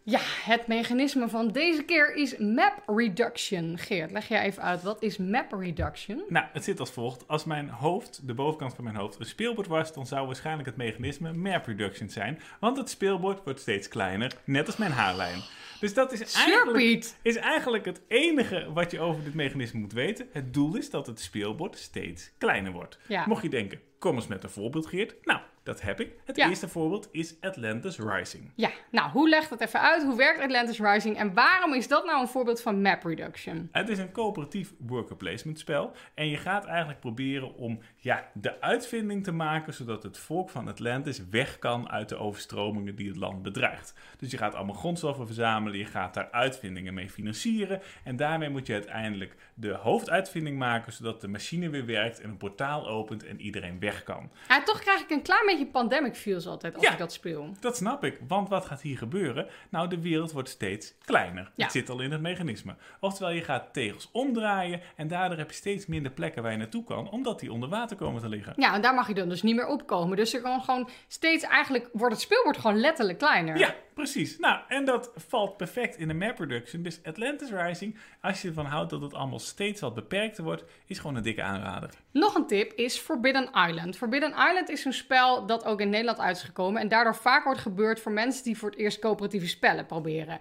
[SPEAKER 2] Ja, het mechanisme van deze keer is map reduction. Geert, leg jij even uit, wat is map reduction?
[SPEAKER 1] Nou, het zit als volgt. Als mijn hoofd, de bovenkant van mijn hoofd, een speelbord was, dan zou waarschijnlijk het mechanisme map reduction zijn. Want het speelbord wordt steeds kleiner, net als mijn haarlijn. Dus dat is eigenlijk, is eigenlijk het enige wat je over dit mechanisme moet weten. Het doel is dat het speelbord steeds kleiner wordt.
[SPEAKER 2] Ja.
[SPEAKER 1] Mocht je denken, kom eens met een voorbeeld, Geert. Nou, dat heb ik. Het
[SPEAKER 2] Ja.
[SPEAKER 1] eerste voorbeeld is Atlantis Rising.
[SPEAKER 2] Ja, nou, hoe legt dat even uit? Hoe werkt Atlantis Rising en waarom is dat nou een voorbeeld van map reduction?
[SPEAKER 1] Het is een coöperatief worker placement spel. En je gaat eigenlijk proberen om ja, de uitvinding te maken zodat het volk van Atlantis weg kan uit de overstromingen die het land bedreigt. Dus je gaat allemaal grondstoffen verzamelen, je gaat daar uitvindingen mee financieren. En daarmee moet je uiteindelijk de hoofduitvinding maken zodat de machine weer werkt en een portaal opent en iedereen weg kan.
[SPEAKER 2] Ja, toch krijg ik een klein beetje pandemic feels altijd als
[SPEAKER 1] Ja.
[SPEAKER 2] ik dat speel.
[SPEAKER 1] Dat snap ik, want wat gaat hier gebeuren? Nou, de wereld wordt steeds kleiner.
[SPEAKER 2] Ja.
[SPEAKER 1] Het zit al in het mechanisme. Oftewel, je gaat tegels omdraaien en daardoor heb je steeds minder plekken waar je naartoe kan, omdat die onder water komen te liggen.
[SPEAKER 2] Ja, en daar mag je dan dus niet meer opkomen. Dus er kan gewoon steeds eigenlijk, wordt het speelbord gewoon letterlijk kleiner.
[SPEAKER 1] Ja, precies. Nou, en dat valt perfect in de map reduction. Dus Atlantis Rising, als je ervan houdt dat het allemaal steeds wat beperkter wordt, is gewoon een dikke aanrader.
[SPEAKER 2] Nog een tip is Forbidden Island. Forbidden Island is een spel dat ook in Nederland uit is gekomen en daardoor vaak wordt gebeurd voor mensen die voor het eerst coöperatieve spellen proberen.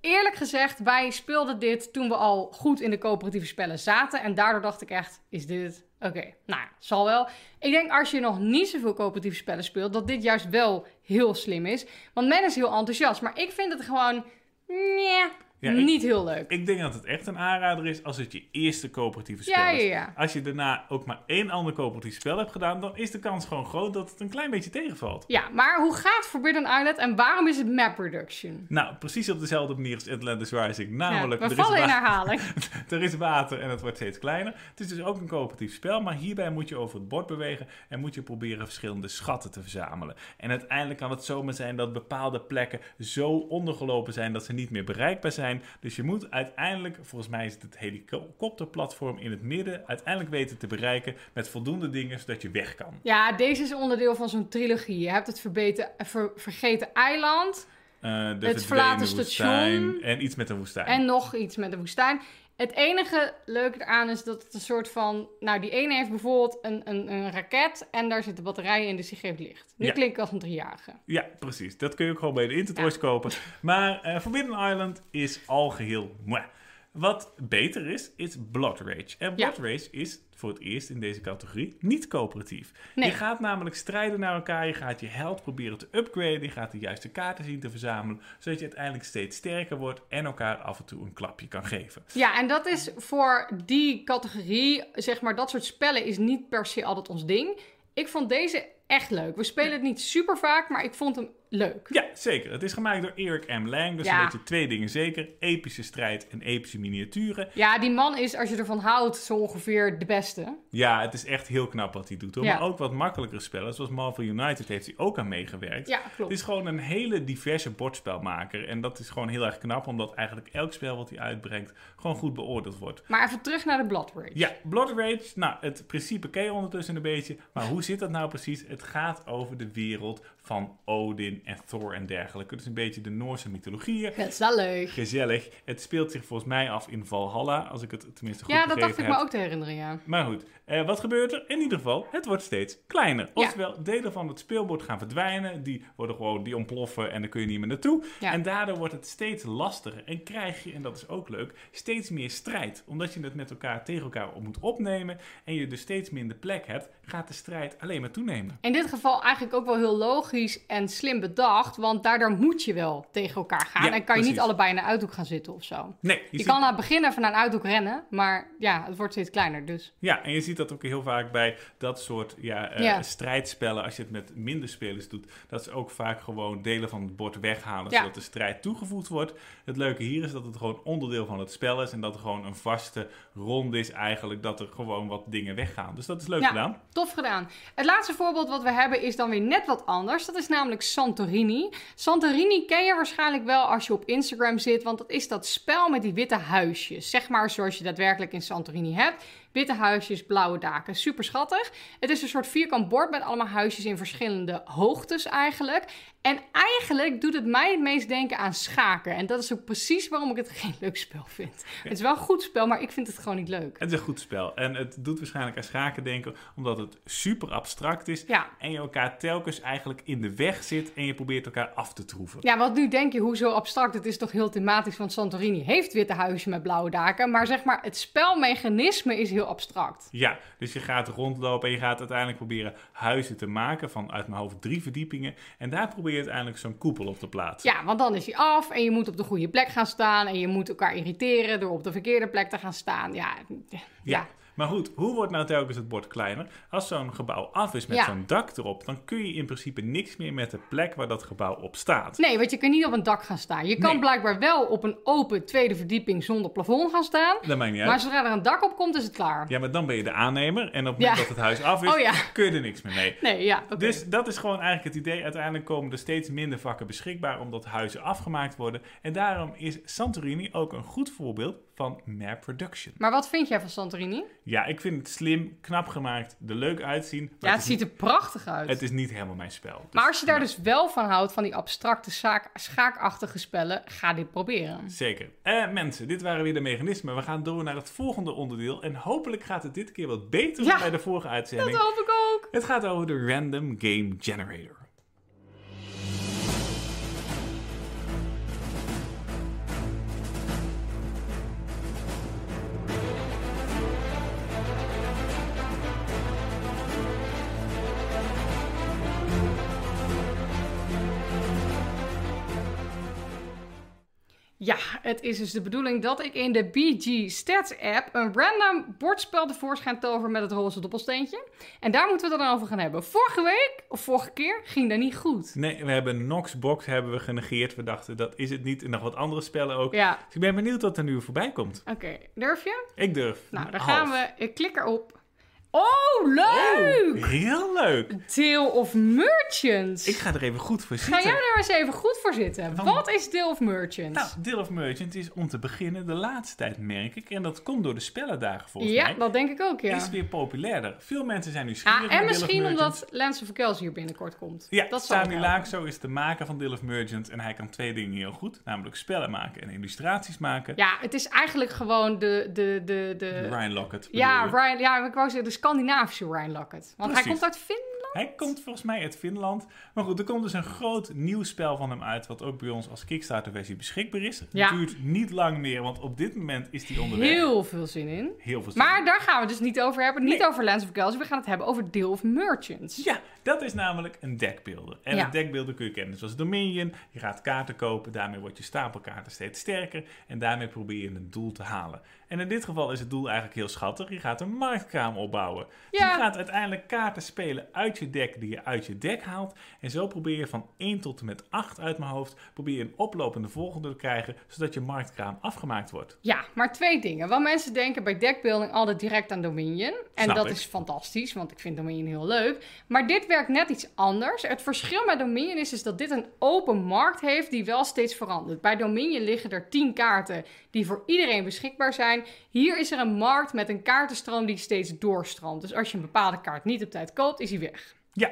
[SPEAKER 2] Eerlijk gezegd, wij speelden dit toen we al goed in de coöperatieve spellen zaten en daardoor dacht ik echt, is dit? Oké, nou ja, zal wel. Ik denk als je nog niet zoveel coöperatieve spellen speelt, dat dit juist wel heel slim is. Want men is heel enthousiast, maar ik vind het gewoon, nee,
[SPEAKER 1] Ja, ik-
[SPEAKER 2] niet heel leuk.
[SPEAKER 1] Ik denk dat het echt een aanrader is als het je eerste coöperatieve spel
[SPEAKER 2] Ja,
[SPEAKER 1] is.
[SPEAKER 2] ja.
[SPEAKER 1] Als je daarna ook maar één ander coöperatief spel hebt gedaan, dan is de kans gewoon groot dat het een klein beetje tegenvalt.
[SPEAKER 2] Ja, maar hoe gaat Forbidden Island en waarom is het map reduction?
[SPEAKER 1] Nou, precies op dezelfde manier als Atlantis Rising. Namelijk,
[SPEAKER 2] we
[SPEAKER 1] er, is
[SPEAKER 2] vallen in herhaling.
[SPEAKER 1] er is water en het wordt steeds kleiner. Het is dus ook een coöperatief spel, maar hierbij moet je over het bord bewegen en moet je proberen verschillende schatten te verzamelen. En uiteindelijk kan het zomaar zijn dat bepaalde plekken zo ondergelopen zijn dat ze niet meer bereikbaar zijn. Dus je moet uiteindelijk, volgens mij is het het helikopterplatform in het midden, uiteindelijk weten te bereiken met voldoende dingen zodat je weg kan.
[SPEAKER 2] Ja, deze is onderdeel van zo'n trilogie. Je hebt het verbeten, ver- vergeten eiland
[SPEAKER 1] Eh, de
[SPEAKER 2] Het verlaten station.
[SPEAKER 1] en iets met een woestijn.
[SPEAKER 2] en nog iets met de woestijn. Het enige leuke eraan is dat het een soort van... Nou, die ene heeft bijvoorbeeld een, een, een raket en daar zitten batterijen in, dus die geeft licht. Nu
[SPEAKER 1] Ja.
[SPEAKER 2] klink ik als een driejarige.
[SPEAKER 1] Ja, precies. Dat kun je ook gewoon bij de Intertoys kopen. Maar eh, Forbidden Island is al geheel mwah. Wat beter is, is Blood Rage. En Blood Rage is voor het eerst in deze categorie niet coöperatief.
[SPEAKER 2] Nee.
[SPEAKER 1] Je gaat namelijk strijden naar elkaar. Je gaat je held proberen te upgraden. Je gaat de juiste kaarten zien te verzamelen. Zodat je uiteindelijk steeds sterker wordt en elkaar af en toe een klapje kan geven.
[SPEAKER 2] Ja, en dat is voor die categorie, zeg maar, dat soort spellen is niet per se altijd ons ding. Ik vond deze echt leuk. We spelen het niet super vaak, maar ik vond hem leuk.
[SPEAKER 1] Ja, zeker. Het is gemaakt door Eric M. Lang. Dus
[SPEAKER 2] Ja.
[SPEAKER 1] een beetje twee dingen zeker. Epische strijd en epische miniaturen.
[SPEAKER 2] Ja, die man is, als je ervan houdt, zo ongeveer de beste.
[SPEAKER 1] Ja, het is echt heel knap wat hij doet. Hoor.
[SPEAKER 2] Ja.
[SPEAKER 1] Maar ook wat makkelijkere spellen. Zoals Marvel United heeft hij ook aan meegewerkt.
[SPEAKER 2] Ja,
[SPEAKER 1] Het
[SPEAKER 2] klopt.
[SPEAKER 1] is gewoon een hele diverse bordspelmaker. En dat is gewoon heel erg knap. Omdat eigenlijk elk spel wat hij uitbrengt gewoon goed beoordeeld wordt.
[SPEAKER 2] Maar even terug naar de Blood Rage.
[SPEAKER 1] Ja, Blood Rage. Nou, het principe ken je ondertussen een beetje. Maar hoe zit dat nou precies? Het gaat over de wereld van Odin en Thor en dergelijke. Dus een beetje de Noorse mythologieën.
[SPEAKER 2] Gezellig.
[SPEAKER 1] Gezellig. Het speelt zich volgens mij af in Valhalla, als ik het tenminste goed
[SPEAKER 2] Ja, dat dacht ik
[SPEAKER 1] heb.
[SPEAKER 2] me ook te herinneren, ja.
[SPEAKER 1] Maar goed, eh, wat gebeurt er? In ieder geval, het wordt steeds kleiner.
[SPEAKER 2] Ja.
[SPEAKER 1] Oftewel, delen van het speelbord gaan verdwijnen. Die worden gewoon, die ontploffen en dan kun je niet meer naartoe.
[SPEAKER 2] Ja.
[SPEAKER 1] En daardoor wordt het steeds lastiger. En krijg je, en dat is ook leuk, steeds meer strijd. Omdat je het met elkaar tegen elkaar op moet opnemen. En je dus steeds minder plek hebt, gaat de strijd alleen maar toenemen.
[SPEAKER 2] In dit geval eigenlijk ook wel heel logisch en slim bedacht, want daardoor moet je wel tegen elkaar gaan.
[SPEAKER 1] Ja,
[SPEAKER 2] en kan je niet allebei in een uithoek gaan zitten of zo.
[SPEAKER 1] Nee,
[SPEAKER 2] Je,
[SPEAKER 1] ziet-
[SPEAKER 2] kan aan het begin even naar een uithoek rennen, maar ja, het wordt steeds kleiner dus.
[SPEAKER 1] Ja, en je ziet dat ook heel vaak bij dat soort ja, eh,
[SPEAKER 2] Ja.
[SPEAKER 1] strijdspellen. Als je het met minder spelers doet, dat ze ook vaak gewoon delen van het bord weghalen, zodat de strijd toegevoegd wordt. Het leuke hier is dat het gewoon onderdeel van het spel is en dat er gewoon een vaste ronde is eigenlijk, dat er gewoon wat dingen weggaan. Dus dat is leuk
[SPEAKER 2] Ja.
[SPEAKER 1] gedaan.
[SPEAKER 2] Tof gedaan. Het laatste voorbeeld wat we hebben is dan weer net wat anders. Dat is namelijk Santorini. Santorini ken je waarschijnlijk wel als je op Instagram zit, want dat is dat spel met die witte huisjes. Zeg maar zoals je daadwerkelijk in Santorini hebt. Witte huisjes, blauwe daken. Super schattig. Het is een soort vierkant bord met allemaal huisjes in verschillende hoogtes eigenlijk. En eigenlijk doet het mij het meest denken aan schaken. En dat is ook precies waarom ik het geen leuk spel vind. Het is wel een goed spel, maar ik vind het gewoon niet leuk.
[SPEAKER 1] Het is een goed spel en het doet waarschijnlijk aan schaken denken, omdat het super abstract is
[SPEAKER 2] Ja.
[SPEAKER 1] en je elkaar telkens eigenlijk in de weg zit en je probeert elkaar af te troeven.
[SPEAKER 2] Ja, want nu denk je, hoezo abstract? Het is toch heel thematisch, want Santorini heeft witte huizen met blauwe daken. Maar zeg maar, het spelmechanisme is heel abstract.
[SPEAKER 1] Ja, dus je gaat rondlopen en je gaat uiteindelijk proberen huizen te maken van uit mijn hoofd drie verdiepingen. En daar probeer je uiteindelijk zo'n koepel op te plaatsen.
[SPEAKER 2] Ja, want dan is hij af en je moet op de goede plek gaan staan. En je moet elkaar irriteren door op de verkeerde plek te gaan staan. Ja, ja.
[SPEAKER 1] Ja. Maar goed, hoe wordt nou telkens het bord kleiner? Als zo'n gebouw af is met
[SPEAKER 2] Ja.
[SPEAKER 1] zo'n dak erop, dan kun je in principe niks meer met de plek waar dat gebouw op staat.
[SPEAKER 2] Nee, want je kan niet op een dak gaan staan. Je kan
[SPEAKER 1] Nee.
[SPEAKER 2] blijkbaar wel op een open tweede verdieping zonder plafond gaan staan.
[SPEAKER 1] Dat maakt niet
[SPEAKER 2] Maar zodra er een dak op komt, is het klaar.
[SPEAKER 1] Ja, maar dan ben je de aannemer en op het moment
[SPEAKER 2] Ja.
[SPEAKER 1] dat het huis af is,
[SPEAKER 2] Oh ja.
[SPEAKER 1] kun je er niks meer mee.
[SPEAKER 2] Nee, ja.
[SPEAKER 1] Dus dat is gewoon eigenlijk het idee. Uiteindelijk komen er steeds minder vakken beschikbaar omdat huizen afgemaakt worden. En daarom is Santorini ook een goed voorbeeld van map production.
[SPEAKER 2] Maar wat vind jij van Santorini?
[SPEAKER 1] Ja, ik vind het slim, knap gemaakt, er leuk uitzien. maar
[SPEAKER 2] Ja, het ziet er prachtig uit.
[SPEAKER 1] het is niet helemaal mijn spel. Dus-
[SPEAKER 2] Maar als je daar dus wel van houdt, van die abstracte zaak, schaakachtige spellen, ga dit proberen.
[SPEAKER 1] Zeker. Eh, mensen, dit waren weer de mechanismen. We gaan door naar het volgende onderdeel. En hopelijk gaat het dit keer wat beter
[SPEAKER 2] Ja,
[SPEAKER 1] dan bij de vorige uitzending.
[SPEAKER 2] Dat hoop ik ook.
[SPEAKER 1] Het gaat over de Random Game Generator.
[SPEAKER 2] Ja, het is dus de bedoeling dat ik in de BG Stats app een random bordspel tevoorschijn tover met het roze doppelsteentje. En daar moeten we het dan over gaan hebben. Vorige week, of vorige keer, ging dat niet goed.
[SPEAKER 1] Nee, we hebben Noxbox hebben we genegeerd. We dachten, dat is het niet. En nog wat andere spellen ook.
[SPEAKER 2] Ja,
[SPEAKER 1] Dus ik ben benieuwd wat er nu voorbij komt.
[SPEAKER 2] oké. Durf je?
[SPEAKER 1] Ik durf.
[SPEAKER 2] Nou, dan
[SPEAKER 1] Half.
[SPEAKER 2] gaan we. Ik klik erop. Oh, leuk!
[SPEAKER 1] Oh, heel leuk.
[SPEAKER 2] Deal of Merchants.
[SPEAKER 1] Ik ga er even goed voor
[SPEAKER 2] Ga
[SPEAKER 1] zitten.
[SPEAKER 2] jij er eens even goed voor zitten?
[SPEAKER 1] Want-
[SPEAKER 2] Wat is Deal of Merchants?
[SPEAKER 1] Nou, Deal of Merchant is om te beginnen de laatste tijd, merk ik. En dat komt door de spellendagen volgens
[SPEAKER 2] ja,
[SPEAKER 1] mij.
[SPEAKER 2] dat denk ik ook, ja.
[SPEAKER 1] Is weer populairder. Veel mensen zijn nieuwsgierig
[SPEAKER 2] Ja,
[SPEAKER 1] naar
[SPEAKER 2] en misschien omdat Lance of Kels hier binnenkort komt.
[SPEAKER 1] Ja,
[SPEAKER 2] dat
[SPEAKER 1] Sami. Laakso is de maker van Deal of Merchant. En hij kan twee dingen heel goed. Namelijk spellen maken en illustraties maken.
[SPEAKER 2] Ja, het is eigenlijk gewoon de... de, de, de...
[SPEAKER 1] Ryan Lockett.
[SPEAKER 2] Ja. Ryan, ja, ik wou zeggen de Scandinavische Ryan Lockett. Want hij komt uit Finland.
[SPEAKER 1] Hij komt volgens mij uit Finland. Maar goed, er komt dus een groot nieuw spel van hem uit. Wat ook bij ons als Kickstarter-versie beschikbaar is. Het
[SPEAKER 2] Ja.
[SPEAKER 1] duurt niet lang meer, want op dit moment is die onderweg.
[SPEAKER 2] Heel veel zin in.
[SPEAKER 1] Heel veel
[SPEAKER 2] Maar daar gaan we het dus niet over hebben. Niet
[SPEAKER 1] Nee.
[SPEAKER 2] over Lance of Kels. We gaan het hebben over Deal of Merchants.
[SPEAKER 1] Ja, dat is namelijk een deckbeelder. En
[SPEAKER 2] Ja.
[SPEAKER 1] een deckbeelder kun je kennen zoals Dominion. Je gaat kaarten kopen, daarmee wordt je stapelkaarten steeds sterker. En daarmee probeer je een doel te halen. En in dit geval is het doel eigenlijk heel schattig. Je gaat een marktkraam opbouwen. Dus
[SPEAKER 2] Ja.
[SPEAKER 1] je gaat uiteindelijk kaarten spelen uit uit je deck die je uit je deck haalt. En zo probeer je van 1 tot en met 8 uit mijn hoofd, probeer je een oplopende volgende te krijgen, zodat je marktkraam afgemaakt wordt.
[SPEAKER 2] Ja, maar twee dingen. Want mensen denken bij deckbuilding altijd direct aan Dominion. En
[SPEAKER 1] Snap
[SPEAKER 2] dat
[SPEAKER 1] ik.
[SPEAKER 2] is fantastisch, want ik vind Dominion heel leuk. Maar dit werkt net iets anders. Het verschil met Dominion is, is dat dit een open markt heeft die wel steeds verandert. Bij Dominion liggen er 10 kaarten die voor iedereen beschikbaar zijn. Hier is er een markt met een kaartenstroom die steeds doorstroomt. Dus als je een bepaalde kaart niet op tijd koopt, is hij weg.
[SPEAKER 1] Ja,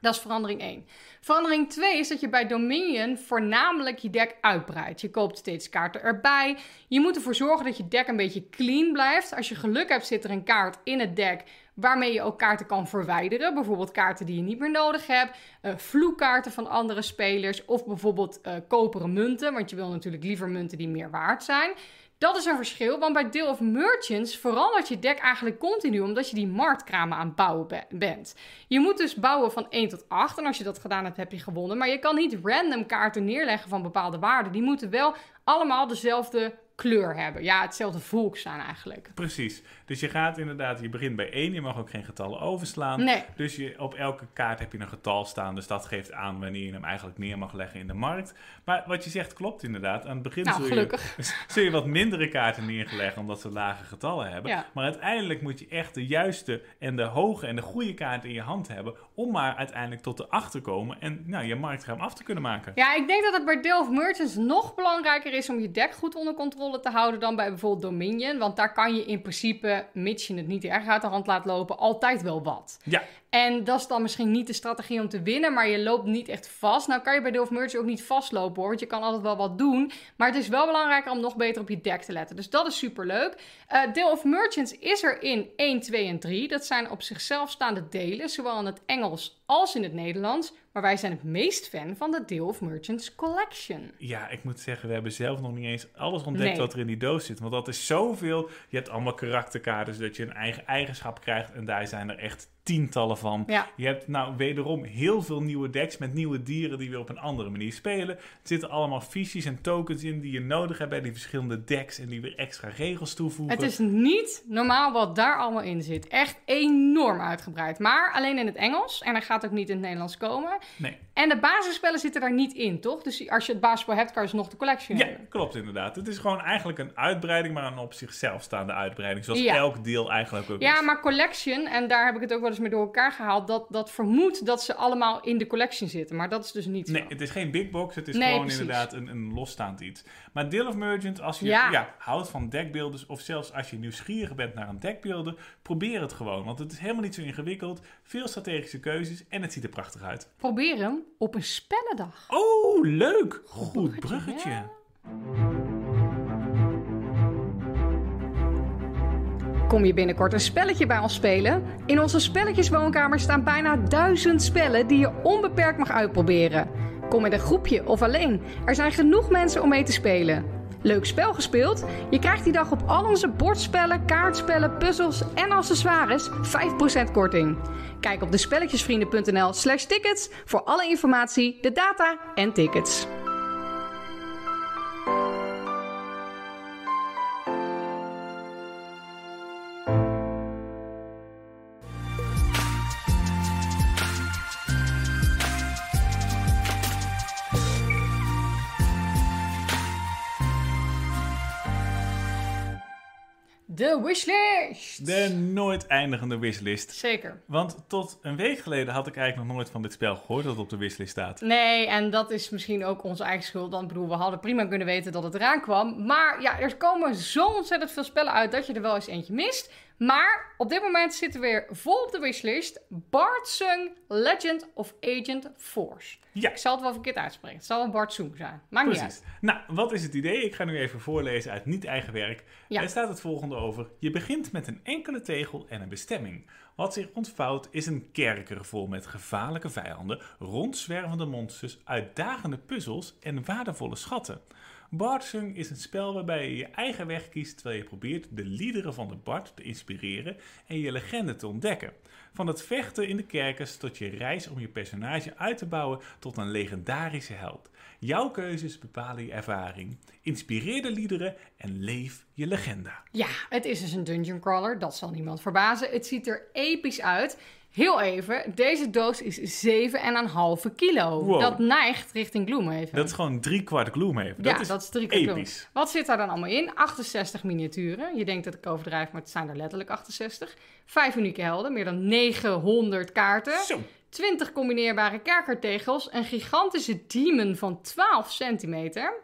[SPEAKER 2] Dat is verandering 1. Verandering 2 is dat je bij Dominion voornamelijk je deck uitbreidt. Je koopt steeds kaarten erbij. Je moet ervoor zorgen dat je deck een beetje clean blijft. Als je geluk hebt, zit er een kaart in het deck waarmee je ook kaarten kan verwijderen. Bijvoorbeeld kaarten die je niet meer nodig hebt. eh vloekkaarten van andere spelers. Of bijvoorbeeld eh, koperen munten. Want je wil natuurlijk liever munten die meer waard zijn. Dat is een verschil, want bij Deel of Merchants verandert je deck eigenlijk continu, omdat je die marktkramen aan het bouwen be- bent. Je moet dus bouwen van 1 tot 8, en als je dat gedaan hebt, heb je gewonnen. Maar je kan niet random kaarten neerleggen van bepaalde waarden. Die moeten wel allemaal dezelfde kleur hebben. Ja, hetzelfde volk zijn eigenlijk.
[SPEAKER 1] precies. Dus je gaat inderdaad, je begint bij 1, je mag ook geen getallen overslaan.
[SPEAKER 2] Nee.
[SPEAKER 1] Dus je, op elke kaart heb je een getal staan, dus dat geeft aan wanneer je hem eigenlijk neer mag leggen in de markt. Maar wat je zegt klopt inderdaad. Aan het begin
[SPEAKER 2] Nou,
[SPEAKER 1] zul, je, zul je wat mindere kaarten neerleggen omdat ze lage getallen hebben.
[SPEAKER 2] Ja.
[SPEAKER 1] Maar uiteindelijk moet je echt de juiste en de hoge en de goede kaart in je hand hebben om maar uiteindelijk tot de acht te komen en nou, je marktruim af te kunnen maken.
[SPEAKER 2] Ja, ik denk dat het bij Deel of Merchants nog belangrijker is om je deck goed onder controle te houden dan bij bijvoorbeeld Dominion. Want daar kan je in principe, mits je het niet erg uit de hand laat lopen, altijd wel wat.
[SPEAKER 1] Ja,
[SPEAKER 2] En dat is dan misschien niet de strategie om te winnen, maar je loopt niet echt vast. Nou kan je bij of Merchants ook niet vastlopen hoor, want je kan altijd wel wat doen. Maar het is wel belangrijker om nog beter op je deck te letten. Dus dat is superleuk. Eh Deel of Merchants is er in 1, 2 en 3. Dat zijn op zichzelf staande delen, zowel in het Engels als in het Nederlands. Maar wij zijn het meest fan van de Deel of Merchants Collection.
[SPEAKER 1] Ja, ik moet zeggen, we hebben zelf nog niet eens alles ontdekt
[SPEAKER 2] Nee.
[SPEAKER 1] wat er in die doos zit. Want dat is zoveel. Je hebt allemaal karakterkaarten, zodat je een eigen eigenschap krijgt. En daar zijn er echt tientallen van.
[SPEAKER 2] Ja.
[SPEAKER 1] Je hebt nou wederom heel veel nieuwe decks met nieuwe dieren die weer op een andere manier spelen. Er zitten allemaal fiches en tokens in die je nodig hebt bij die verschillende decks. En die weer extra regels toevoegen.
[SPEAKER 2] Het is niet normaal wat daar allemaal in zit. Echt enorm uitgebreid. Maar alleen in het Engels. En hij gaat ook niet in het Nederlands komen.
[SPEAKER 1] Nee.
[SPEAKER 2] En de basisspellen zitten daar niet in, toch? Dus als je het basisspel hebt, kan je nog de collection
[SPEAKER 1] Ja,
[SPEAKER 2] hebben.
[SPEAKER 1] klopt inderdaad. Het is gewoon eigenlijk een uitbreiding, maar een op zichzelf staande uitbreiding. Zoals
[SPEAKER 2] Ja.
[SPEAKER 1] elk deel eigenlijk ook
[SPEAKER 2] Ja,
[SPEAKER 1] is.
[SPEAKER 2] maar collection, en daar heb ik het ook wel eens mee door elkaar gehaald, dat, dat vermoedt dat ze allemaal in de collection zitten. Maar dat is dus niet zo.
[SPEAKER 1] Nee, het is geen big box, het is
[SPEAKER 2] Nee,
[SPEAKER 1] gewoon
[SPEAKER 2] precies.
[SPEAKER 1] inderdaad een, een losstaand iets. Maar Deal of Merchant, als je
[SPEAKER 2] Ja.
[SPEAKER 1] ja. houdt van deckbuilders of zelfs als je nieuwsgierig bent naar een deckbuilder, probeer het gewoon. Want het is helemaal niet zo ingewikkeld, veel strategische keuzes en het ziet er prachtig uit.
[SPEAKER 2] Probeer hem op een spellendag.
[SPEAKER 1] Oh, leuk! Goed
[SPEAKER 2] bruggetje,
[SPEAKER 1] bruggetje.
[SPEAKER 2] ja. Kom je binnenkort een spelletje bij ons spelen? In onze spelletjeswoonkamer staan bijna duizend spellen die je onbeperkt mag uitproberen. Kom met een groepje of alleen. Er zijn genoeg mensen om mee te spelen. Leuk spel gespeeld? Je krijgt die dag op al onze bordspellen, kaartspellen, puzzels en accessoires 5% korting. Kijk op de spelletjesvrienden.nl slash tickets voor alle informatie, de data en tickets. De wishlist!
[SPEAKER 1] De nooit eindigende wishlist.
[SPEAKER 2] Zeker.
[SPEAKER 1] Want tot een week geleden had ik eigenlijk nog nooit van dit spel gehoord dat het op de wishlist staat.
[SPEAKER 2] Nee, en dat is misschien ook onze eigen schuld. Dan bedoel, we hadden prima kunnen weten dat het eraan kwam. Maar ja, er komen zo ontzettend veel spellen uit dat je er wel eens eentje mist. Maar op dit moment zitten we weer vol op de wishlist. Bart Sung Legend of Agent Force.
[SPEAKER 1] Ja.
[SPEAKER 2] Ik zal het wel verkeerd uitspreken. Het zal wel Bart Sung zijn. Maakt niet
[SPEAKER 1] Precies.
[SPEAKER 2] uit.
[SPEAKER 1] Nou, wat is het idee? Ik ga nu even voorlezen uit niet eigen werk.
[SPEAKER 2] Ja.
[SPEAKER 1] Er staat het volgende over. Je begint met een enkele tegel en een bestemming. Wat zich ontvouwt is een kerker vol met gevaarlijke vijanden, rondzwervende monsters, uitdagende puzzels en waardevolle schatten. Bardsung is een spel waarbij je je eigen weg kiest terwijl je probeert de liederen van de Bard te inspireren en je legende te ontdekken. Van het vechten in de kerkers tot je reis om je personage uit te bouwen tot een legendarische held. Jouw keuzes bepalen je ervaring. Inspireer de liederen en leef je legenda.
[SPEAKER 2] Ja, het is dus een dungeon crawler. Dat zal niemand verbazen. Het ziet er episch uit. Heel even, deze doos is 7,5 kilo.
[SPEAKER 1] Wow.
[SPEAKER 2] Dat neigt richting Gloomhaven.
[SPEAKER 1] Dat is gewoon drie kwart Gloomhaven.
[SPEAKER 2] ja,
[SPEAKER 1] dat is
[SPEAKER 2] dat is drie
[SPEAKER 1] episch.
[SPEAKER 2] Wat zit daar dan allemaal in? 68 miniaturen. Je denkt dat ik overdrijf, maar het zijn er letterlijk 68. Vijf unieke helden, meer dan 900 kaarten.
[SPEAKER 1] Zo.
[SPEAKER 2] 20 combineerbare kerkertegels. Een gigantische demon van 12 centimeter.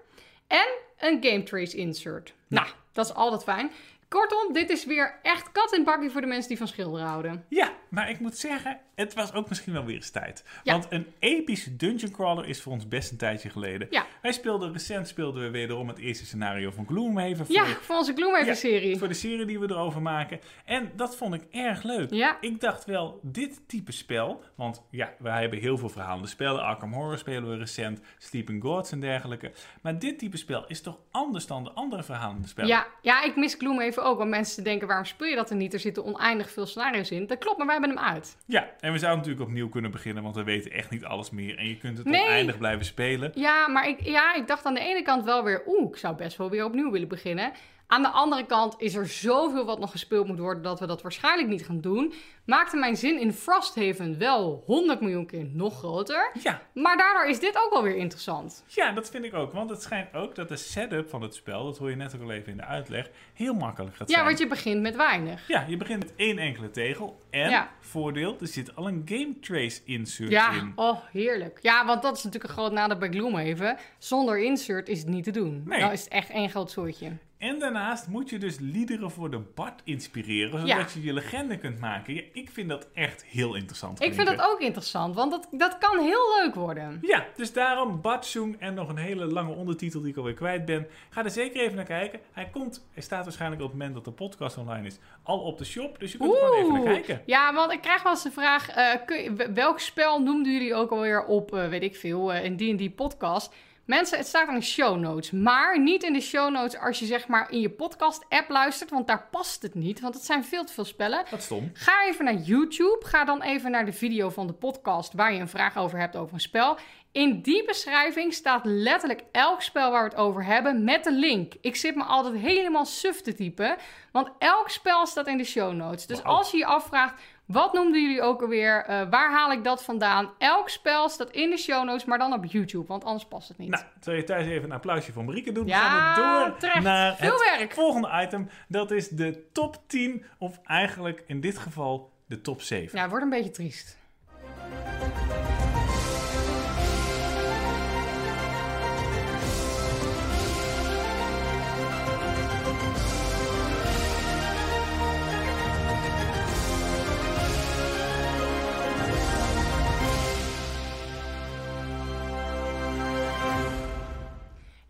[SPEAKER 2] En een Game Trace insert. Nou, dat is altijd fijn. Kortom, dit is weer echt kat het bakje voor de mensen die van schilderen houden.
[SPEAKER 1] Ja, maar ik moet zeggen, het was ook misschien wel weer eens tijd.
[SPEAKER 2] Ja.
[SPEAKER 1] Want een epische dungeon crawler is voor ons best een tijdje geleden.
[SPEAKER 2] Ja.
[SPEAKER 1] Wij speelden, recent speelden we wederom het eerste scenario van Gloomhaven. Voor,
[SPEAKER 2] Ja, voor onze Gloomhaven-serie.
[SPEAKER 1] voor de serie die we erover maken. En dat vond ik erg leuk.
[SPEAKER 2] Ja.
[SPEAKER 1] Ik dacht wel, dit type spel, want ja, wij hebben heel veel verhalende spellen. Arkham Horror spelen we recent, Sleeping Gods en dergelijke. Maar dit type spel is toch anders dan de andere verhalende spellen?
[SPEAKER 2] Ja, ja, ik mis Gloomhaven ook. Want mensen denken, waarom speel je dat er niet? Er zitten oneindig veel scenario's in. Dat klopt, maar wij hebben hem uit.
[SPEAKER 1] Ja, en we zouden natuurlijk opnieuw kunnen beginnen, want we weten echt niet alles meer. En je kunt het
[SPEAKER 2] Nee.
[SPEAKER 1] oneindig blijven spelen.
[SPEAKER 2] Ja, maar ik, ja, ik dacht aan de ene kant wel weer... Oeh, ik zou best wel weer opnieuw willen beginnen. Aan de andere kant is er zoveel wat nog gespeeld moet worden... dat we dat waarschijnlijk niet gaan doen. Maakte mijn zin in Frosthaven wel 100 miljoen keer nog groter.
[SPEAKER 1] Ja,
[SPEAKER 2] Maar daardoor is dit ook wel weer interessant.
[SPEAKER 1] Ja, dat vind ik ook. Want het schijnt ook dat de setup van het spel, dat hoor je net ook al even in de uitleg, heel makkelijk gaat
[SPEAKER 2] Ja,
[SPEAKER 1] zijn.
[SPEAKER 2] want je begint met weinig.
[SPEAKER 1] Ja, je begint met één enkele tegel. En,
[SPEAKER 2] Ja.
[SPEAKER 1] voordeel, er zit al een game trace insert
[SPEAKER 2] Ja,
[SPEAKER 1] in.
[SPEAKER 2] oh, heerlijk. Ja, want dat is natuurlijk een groot nadeel bij Gloomhaven. Zonder insert is het niet te doen.
[SPEAKER 1] Nee.
[SPEAKER 2] Dan is het echt één groot soortje.
[SPEAKER 1] En daarnaast moet je dus liederen voor de Bard inspireren, zodat
[SPEAKER 2] Ja.
[SPEAKER 1] je je legende kunt maken. Ja, ik vind dat echt heel interessant.
[SPEAKER 2] Ik vind dat ook interessant, want dat, dat kan heel leuk worden.
[SPEAKER 1] Ja, dus daarom Batsung en nog een hele lange ondertitel die ik alweer kwijt ben. Ga er zeker even naar kijken. Hij komt, hij staat waarschijnlijk op het moment dat de podcast online is, al op de shop. Dus je kunt er gewoon even naar kijken.
[SPEAKER 2] Ja, want ik krijg wel eens de vraag: eh, kun welk spel noemden jullie ook alweer op, eh, weet ik veel, eh, in die podcast? Mensen, het staat in de show notes. Maar niet in de show notes als je zeg maar in je podcast-app luistert, want daar past het niet. Want het zijn veel te veel spellen.
[SPEAKER 1] Wat stom.
[SPEAKER 2] Ga even naar YouTube. Ga dan even naar de video van de podcast waar je een vraag over hebt over een spel. In die beschrijving staat letterlijk elk spel waar we het over hebben met de link. Ik zit me altijd helemaal suf te typen, want elk spel staat in de show notes. Dus als je je afvraagt, wat noemden jullie ook alweer? Eh, waar haal ik dat vandaan? Elk spel staat in de show notes, maar dan op YouTube, want anders past het niet.
[SPEAKER 1] Nou, zal je thuis even een applausje voor Marieke doen?
[SPEAKER 2] Ja,
[SPEAKER 1] gaan we door
[SPEAKER 2] terecht.
[SPEAKER 1] naar
[SPEAKER 2] Veel
[SPEAKER 1] het
[SPEAKER 2] werk.
[SPEAKER 1] volgende item. Dat is de top 10, of eigenlijk in dit geval de top 7.
[SPEAKER 2] Ja, het wordt een beetje triest.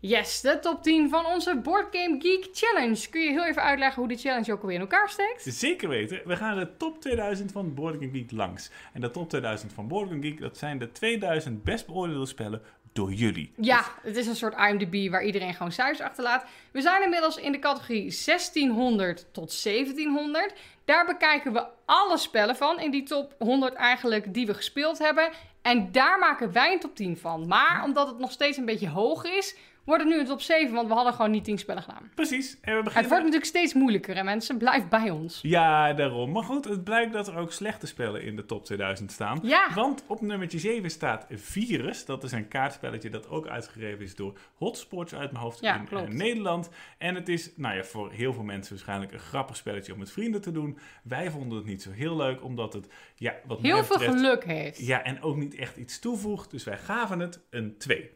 [SPEAKER 2] Yes, de top 10 van onze Board Game Geek Challenge. Kun je heel even uitleggen hoe die challenge ook alweer in elkaar steekt?
[SPEAKER 1] Zeker weten. We gaan de top 2000 van Board Game Geek langs. En de top 2000 van Board Game Geek, dat zijn de 2000 best beoordeelde spellen door jullie.
[SPEAKER 2] Ja, het is een soort IMDb waar iedereen gewoon cijfers achterlaat. We zijn inmiddels in de categorie 1600 tot 1700. Daar bekijken we alle spellen van in die top 100 eigenlijk die we gespeeld hebben. En daar maken wij een top 10 van. Maar omdat het nog steeds een beetje hoog is, wordt het nu een top 7, want we hadden gewoon niet 10 spellen gedaan.
[SPEAKER 1] Precies. En we
[SPEAKER 2] Het
[SPEAKER 1] beginnen...
[SPEAKER 2] wordt natuurlijk steeds moeilijker en mensen, blijf bij ons.
[SPEAKER 1] Ja, daarom. Maar goed, het blijkt dat er ook slechte spellen in de top 2000 staan.
[SPEAKER 2] Ja.
[SPEAKER 1] Want op nummertje 7 staat Virus. Dat is een kaartspelletje dat ook uitgegeven is door Hotsports uit mijn hoofd
[SPEAKER 2] Ja,
[SPEAKER 1] in
[SPEAKER 2] klopt.
[SPEAKER 1] eh, Nederland. En het is, nou ja, voor heel veel mensen waarschijnlijk een grappig spelletje om met vrienden te doen. Wij vonden het niet zo heel leuk, omdat het, ja, wat
[SPEAKER 2] Heel veel
[SPEAKER 1] betreft-
[SPEAKER 2] geluk heeft.
[SPEAKER 1] Ja, en ook niet echt iets toevoegt. Dus wij gaven het een 2.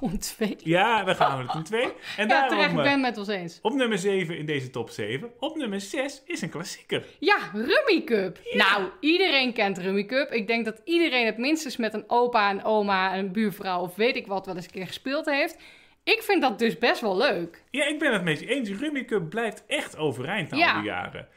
[SPEAKER 2] Oh, twee.
[SPEAKER 1] Ja, we gaven het een 2. En
[SPEAKER 2] Ja,
[SPEAKER 1] daarom,
[SPEAKER 2] terecht, ik
[SPEAKER 1] eh,
[SPEAKER 2] ben het met ons eens.
[SPEAKER 1] op nummer 7 in deze top 7. Op nummer 6 is een klassieker.
[SPEAKER 2] Ja, Rummy Cup. Nou, iedereen kent Rummy Cup. Ik denk dat iedereen het minstens met een opa, een oma, een buurvrouw of weet ik wat wel eens een keer gespeeld heeft. Ik vind dat dus best wel leuk.
[SPEAKER 1] Ja, ik ben het met je eens. Rummy Cup blijft echt overeind na
[SPEAKER 2] Ja.
[SPEAKER 1] al die jaren.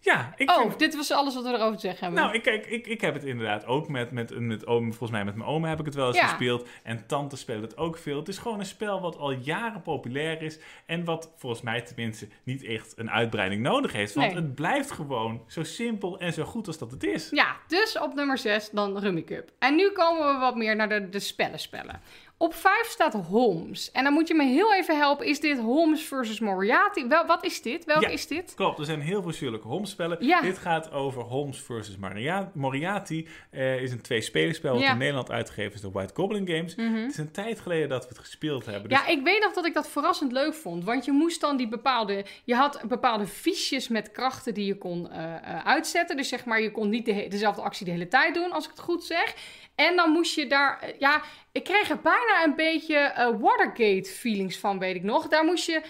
[SPEAKER 1] Ja, ik
[SPEAKER 2] Oh,
[SPEAKER 1] vind...
[SPEAKER 2] dit was alles wat we erover te zeggen hebben.
[SPEAKER 1] Nou, ik, kijk, ik, ik heb het inderdaad ook met, met, met oom, volgens mij met mijn oma heb ik het wel eens
[SPEAKER 2] Ja.
[SPEAKER 1] gespeeld. En tante spelen het ook veel. Het is gewoon een spel wat al jaren populair is. En wat volgens mij tenminste niet echt een uitbreiding nodig heeft. Want
[SPEAKER 2] Nee.
[SPEAKER 1] het blijft gewoon zo simpel en zo goed als dat het is.
[SPEAKER 2] Ja, dus op nummer 6 dan Rummy Cup. En nu komen we wat meer naar de, de spellen spellen. Op 5 staat Holmes. En dan moet je me heel even helpen. Is dit Holmes versus Moriarty? Wel, wat is dit? Welke
[SPEAKER 1] Ja.
[SPEAKER 2] is dit?
[SPEAKER 1] Klopt, er zijn heel veel Sherlock Holmes spellen.
[SPEAKER 2] Ja.
[SPEAKER 1] Dit gaat over Holmes versus Maria- Moriarty. Eh is een twee-spelerspel dat
[SPEAKER 2] Ja.
[SPEAKER 1] in Nederland uitgegeven is door White Goblin Games. Het is een tijd geleden dat we het gespeeld hebben. Dus
[SPEAKER 2] Ja, ik weet nog dat ik dat verrassend leuk vond. Want je moest dan die bepaalde... Je had bepaalde fiches met krachten die je kon eh, eh, uitzetten. Dus zeg maar, je kon niet de dezelfde actie de hele tijd doen, als ik het goed zeg. En dan moest je daar... eh, ja, ik kreeg er bijna een beetje eh, Watergate-feelings van, weet ik nog. Daar moest je...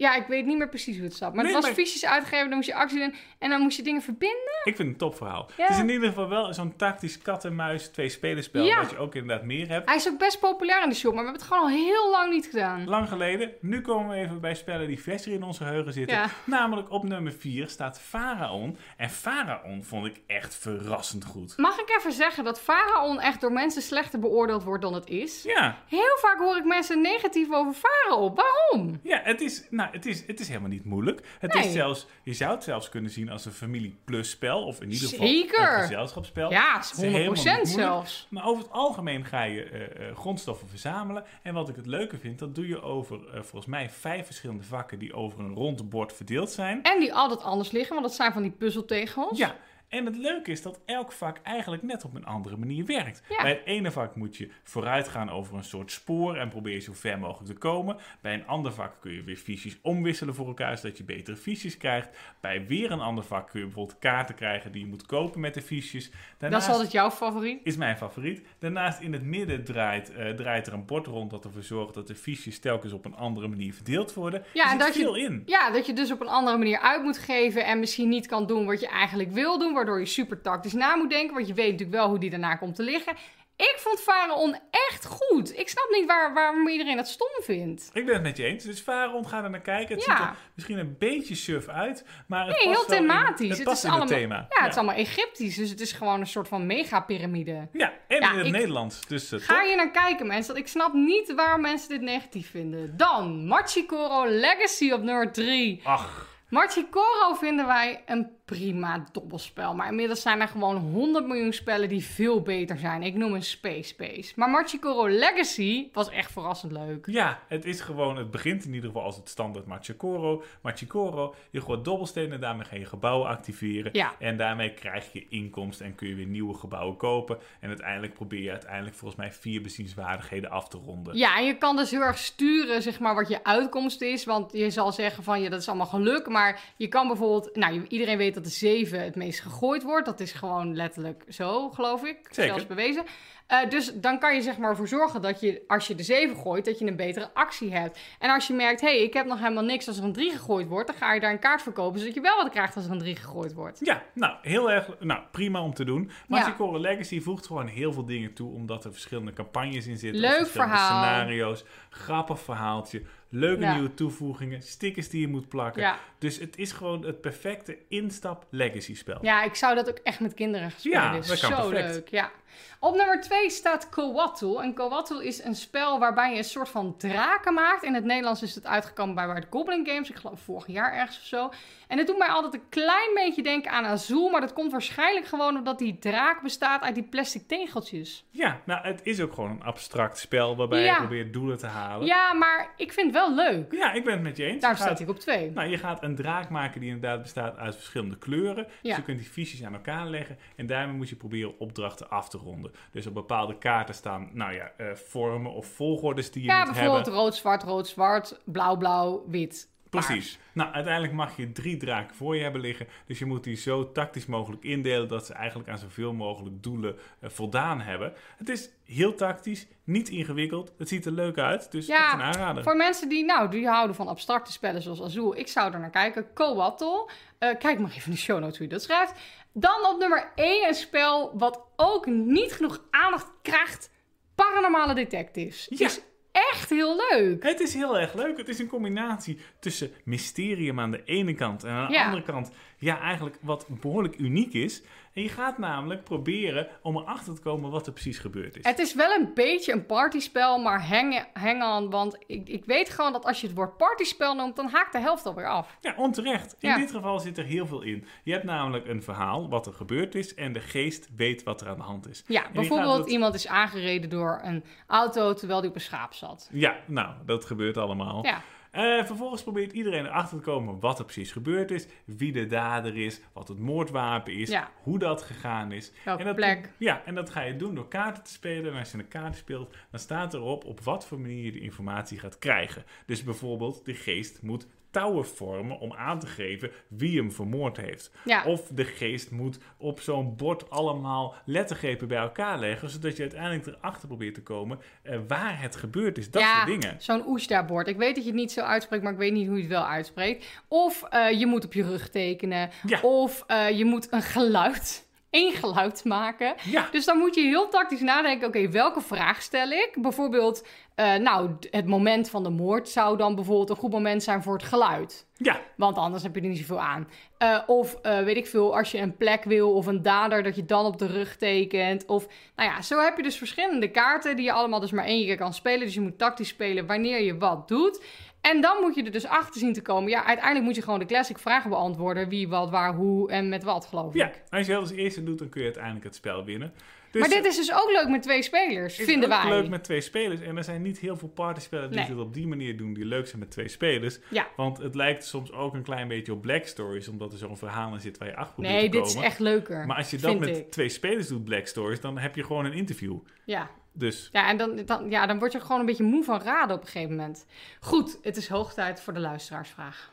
[SPEAKER 2] Ja, ik weet niet meer precies hoe het zat. Maar
[SPEAKER 1] Nee,
[SPEAKER 2] het was
[SPEAKER 1] maar-
[SPEAKER 2] fiches uitgegeven, dan moest je actie doen. En dan moest je dingen verbinden.
[SPEAKER 1] Ik vind het een topverhaal.
[SPEAKER 2] Ja.
[SPEAKER 1] Het is in ieder geval wel zo'n tactisch kat-en-muis twee-spelerspel.
[SPEAKER 2] Ja.
[SPEAKER 1] Wat je ook inderdaad meer hebt.
[SPEAKER 2] Hij is ook best populair in de shop, maar we hebben het gewoon al heel lang niet gedaan.
[SPEAKER 1] Lang geleden. Nu komen we even bij spellen die verser in onze geheugen zitten.
[SPEAKER 2] Ja.
[SPEAKER 1] Namelijk op nummer 4 staat Pharaon. En Pharaon vond ik echt verrassend goed.
[SPEAKER 2] Mag ik even zeggen dat Pharaon echt door mensen slechter beoordeeld wordt dan het is?
[SPEAKER 1] Ja,
[SPEAKER 2] Heel vaak hoor ik mensen negatief over Pharaon. Waarom?
[SPEAKER 1] ja het, is, nou, het, is, het is helemaal niet moeilijk. Het
[SPEAKER 2] Nee.
[SPEAKER 1] is zelfs, je zou het zelfs kunnen zien als een familie plus spel. Of in ieder geval
[SPEAKER 2] Zeker.
[SPEAKER 1] een gezelschapsspel.
[SPEAKER 2] Ja,
[SPEAKER 1] Het is helemaal
[SPEAKER 2] 100%
[SPEAKER 1] niet moeilijk.
[SPEAKER 2] zelfs.
[SPEAKER 1] Maar over het algemeen ga je eh, eh, grondstoffen verzamelen. En wat ik het leuke vind, dat doe je over eh, volgens mij vijf verschillende vakken die over een rond bord verdeeld zijn.
[SPEAKER 2] En die altijd anders liggen, want dat zijn van die puzzeltegels.
[SPEAKER 1] Ja, en het leuke is dat elk vak eigenlijk net op een andere manier werkt.
[SPEAKER 2] Ja.
[SPEAKER 1] Bij het ene vak moet je vooruit gaan over een soort spoor en probeer je zo ver mogelijk te komen. Bij een ander vak kun je weer fiches omwisselen voor elkaar, zodat je betere fiches krijgt. Bij weer een ander vak kun je bijvoorbeeld kaarten krijgen die je moet kopen met de fiches.
[SPEAKER 2] Dat is altijd jouw favoriet.
[SPEAKER 1] is mijn favoriet. Daarnaast in het midden draait, eh, draait er een bord rond dat ervoor zorgt dat de fiches telkens op een andere manier verdeeld worden.
[SPEAKER 2] Ja,
[SPEAKER 1] er
[SPEAKER 2] en
[SPEAKER 1] zit
[SPEAKER 2] dat je-
[SPEAKER 1] veel in.
[SPEAKER 2] Ja, dat je dus op een andere manier uit moet geven en misschien niet kan doen wat je eigenlijk wil doen, waardoor je super tactisch na moet denken, want je weet natuurlijk wel hoe die daarna komt te liggen. Ik vond Pharaon echt goed. Ik snap niet waar, waarom iedereen dat stom vindt.
[SPEAKER 1] Ik ben het met je eens. Dus Varon, ga er naar kijken. Het
[SPEAKER 2] Ja.
[SPEAKER 1] ziet er misschien een beetje suf uit, maar het
[SPEAKER 2] Nee,
[SPEAKER 1] past
[SPEAKER 2] heel
[SPEAKER 1] in-
[SPEAKER 2] thematisch.
[SPEAKER 1] het
[SPEAKER 2] Het
[SPEAKER 1] past
[SPEAKER 2] is
[SPEAKER 1] in
[SPEAKER 2] allemaal-
[SPEAKER 1] het thema.
[SPEAKER 2] Ja, het is allemaal Egyptisch, dus het is gewoon een soort van megapyramide.
[SPEAKER 1] Ja, en
[SPEAKER 2] Ja,
[SPEAKER 1] in het
[SPEAKER 2] ik-
[SPEAKER 1] Nederlands. Dus uh,
[SPEAKER 2] Ga je naar kijken, mensen. Want ik snap niet waarom mensen dit negatief vinden. Dan, Machikoro Legacy op nummer 3.
[SPEAKER 1] Ach,
[SPEAKER 2] Machikoro vinden wij een prima dobbelspel. Maar inmiddels zijn er gewoon 100 miljoen spellen die veel beter zijn. Ik noem een Space Space. Maar Machikoro Legacy was echt verrassend leuk.
[SPEAKER 1] ja, het is gewoon, het begint in ieder geval als het standaard Machikoro. Machikoro, je gooit dobbelstenen, daarmee ga je gebouwen activeren.
[SPEAKER 2] Ja.
[SPEAKER 1] En daarmee krijg je inkomsten en kun je weer nieuwe gebouwen kopen. En uiteindelijk probeer je uiteindelijk volgens mij vier bezienswaardigheden af te ronden.
[SPEAKER 2] Ja, en je kan dus heel erg sturen, zeg maar, wat je uitkomst is. Want je zal zeggen van, ja, dat is allemaal geluk. Maar je kan bijvoorbeeld, nou, iedereen weet dat de 7 het meest gegooid wordt. Dat is gewoon letterlijk zo, geloof ik.
[SPEAKER 1] Zeker.
[SPEAKER 2] Zelfs bewezen. Eh, dus dan kan je zeg maar ervoor zorgen dat je, als je de 7 gooit, dat je een betere actie hebt. En als je merkt, hé, hey, ik heb nog helemaal niks als er een 3 gegooid wordt, dan ga je daar een kaart voor kopen, zodat je wel wat krijgt als er een 3 gegooid wordt.
[SPEAKER 1] Ja, nou, heel erg, nou, prima om te doen. Machikoro Legacy voegt gewoon heel veel dingen toe, omdat er verschillende campagnes in zitten.
[SPEAKER 2] Leuk
[SPEAKER 1] verschillende
[SPEAKER 2] verhaal.
[SPEAKER 1] scenario's, grappig verhaaltje, leuke
[SPEAKER 2] Ja.
[SPEAKER 1] nieuwe toevoegingen, stickers die je moet plakken.
[SPEAKER 2] Ja.
[SPEAKER 1] Dus het is gewoon het perfecte instap Legacy spel.
[SPEAKER 2] Ja, ik zou dat ook echt met kinderen gaan spelen.
[SPEAKER 1] Ja,
[SPEAKER 2] dus
[SPEAKER 1] dat
[SPEAKER 2] zo
[SPEAKER 1] perfect.
[SPEAKER 2] leuk. Ja. Op nummer 2 staat Coatl. En Coatl is een spel waarbij je een soort van draken maakt. In het Nederlands is het uitgekomen bij White Goblin Games. Ik geloof vorig jaar ergens of zo. En het doet mij altijd een klein beetje denken aan Azul. Maar dat komt waarschijnlijk gewoon omdat die draak bestaat uit die plastic tegeltjes.
[SPEAKER 1] Ja, nou, het is ook gewoon een abstract spel waarbij
[SPEAKER 2] Ja.
[SPEAKER 1] je probeert doelen te halen.
[SPEAKER 2] Ja, maar ik vind het wel leuk.
[SPEAKER 1] Ja, ik ben het met je eens. Gaat-
[SPEAKER 2] staat hij op 2.
[SPEAKER 1] Nou, je gaat een draak maken die inderdaad bestaat uit verschillende kleuren. Dus
[SPEAKER 2] Ja.
[SPEAKER 1] je kunt die fiches aan elkaar leggen. En daarmee moet je proberen opdrachten af te ronden. Dus op bepaalde kaarten staan, nou ja, eh, vormen of volgordes die je
[SPEAKER 2] Ja,
[SPEAKER 1] moet
[SPEAKER 2] bijvoorbeeld
[SPEAKER 1] hebben.
[SPEAKER 2] rood, zwart, rood, zwart, blauw, blauw, wit. paars.
[SPEAKER 1] Precies. Nou, uiteindelijk mag je drie draken voor je hebben liggen. Dus je moet die zo tactisch mogelijk indelen dat ze eigenlijk aan zoveel mogelijk doelen eh, voldaan hebben. Het is heel tactisch, niet ingewikkeld. Het ziet er leuk uit, dus
[SPEAKER 2] Ja,
[SPEAKER 1] een aanrader.
[SPEAKER 2] Voor mensen die, nou, die houden van abstracte spellen zoals Azul, ik zou er naar kijken. Coatl. Eh, kijk maar even in de show notes hoe je dat schrijft. Dan op nummer 1 een spel wat ook niet genoeg aandacht krijgt. Paranormale Detectives.
[SPEAKER 1] Ja.
[SPEAKER 2] Is echt heel leuk.
[SPEAKER 1] Het is heel erg leuk. Het is een combinatie tussen mysterium aan de ene kant en aan de
[SPEAKER 2] Ja.
[SPEAKER 1] andere kant, ja, eigenlijk wat behoorlijk uniek is. En je gaat namelijk proberen om erachter te komen wat er precies gebeurd is.
[SPEAKER 2] Het is wel een beetje een partyspel, maar hang, hang on. Want ik, ik weet gewoon dat als je het woord partyspel noemt, dan haakt de helft alweer af.
[SPEAKER 1] Ja, onterecht. In
[SPEAKER 2] Ja.
[SPEAKER 1] dit geval zit er heel veel in. Je hebt namelijk een verhaal wat er gebeurd is en de geest weet wat er aan de hand is.
[SPEAKER 2] Ja,
[SPEAKER 1] En die
[SPEAKER 2] bijvoorbeeld iemand is aangereden door een auto terwijl hij op een schaap zat.
[SPEAKER 1] Ja, nou, dat gebeurt allemaal.
[SPEAKER 2] Ja,
[SPEAKER 1] Eh, vervolgens probeert iedereen erachter te komen wat er precies gebeurd is, wie de dader is, wat het moordwapen is,
[SPEAKER 2] Ja.
[SPEAKER 1] hoe dat gegaan is.
[SPEAKER 2] Welke
[SPEAKER 1] en dat,
[SPEAKER 2] plek.
[SPEAKER 1] Ja, en dat ga je doen door kaarten te spelen. En als je een kaart speelt, dan staat erop op wat voor manier je de informatie gaat krijgen. Dus bijvoorbeeld, de geest moet touwen vormen om aan te geven wie hem vermoord heeft.
[SPEAKER 2] ja.
[SPEAKER 1] Of de geest moet op zo'n bord allemaal lettergrepen bij elkaar leggen, zodat je uiteindelijk erachter probeert te komen eh, waar het gebeurd is. Dat
[SPEAKER 2] ja,
[SPEAKER 1] soort dingen.
[SPEAKER 2] zo'n Oesta-bord. Ik weet dat je het niet zo uitspreekt, maar ik weet niet hoe je het wel uitspreekt. Of eh, je moet op je rug tekenen.
[SPEAKER 1] Ja.
[SPEAKER 2] Of eh, je moet een geluid, één geluid maken.
[SPEAKER 1] Ja,
[SPEAKER 2] Dus dan moet je heel tactisch nadenken, oké, welke vraag stel ik? Bijvoorbeeld, eh, nou, het moment van de moord zou dan bijvoorbeeld een goed moment zijn voor het geluid.
[SPEAKER 1] ja,
[SPEAKER 2] Want anders heb je er niet zoveel aan. Eh, of eh, weet ik veel, als je een plek wil of een dader, dat je dan op de rug tekent. Of, nou ja, zo heb je dus verschillende kaarten die je allemaal dus maar één keer kan spelen. Dus je moet tactisch spelen wanneer je wat doet. En dan moet je er dus achter zien te komen. Ja, uiteindelijk moet je gewoon de classic vragen beantwoorden. Wie, wat, waar, hoe en met wat, geloof ik.
[SPEAKER 1] ja. Als je dat als eerste doet, dan kun je uiteindelijk het spel winnen. Dus
[SPEAKER 2] maar dit is dus ook leuk met twee spelers,
[SPEAKER 1] is
[SPEAKER 2] vinden
[SPEAKER 1] ook
[SPEAKER 2] wij.
[SPEAKER 1] leuk met twee spelers. En er zijn niet heel veel partyspellen die
[SPEAKER 2] Nee.
[SPEAKER 1] het op die manier doen, die leuk zijn met twee spelers.
[SPEAKER 2] Ja.
[SPEAKER 1] Want het lijkt soms ook een klein beetje op Black Stories, omdat er zo'n verhaal in zit waar je achter probeert
[SPEAKER 2] Nee,
[SPEAKER 1] te
[SPEAKER 2] dit
[SPEAKER 1] komen.
[SPEAKER 2] is echt leuker.
[SPEAKER 1] Maar als je dat met
[SPEAKER 2] ik.
[SPEAKER 1] twee spelers doet, Black Stories, dan heb je gewoon een interview.
[SPEAKER 2] Ja.
[SPEAKER 1] Dus
[SPEAKER 2] Ja, en dan, dan, ja, dan word je gewoon een beetje moe van raden op een gegeven moment. Goed, het is hoog tijd voor de luisteraarsvraag.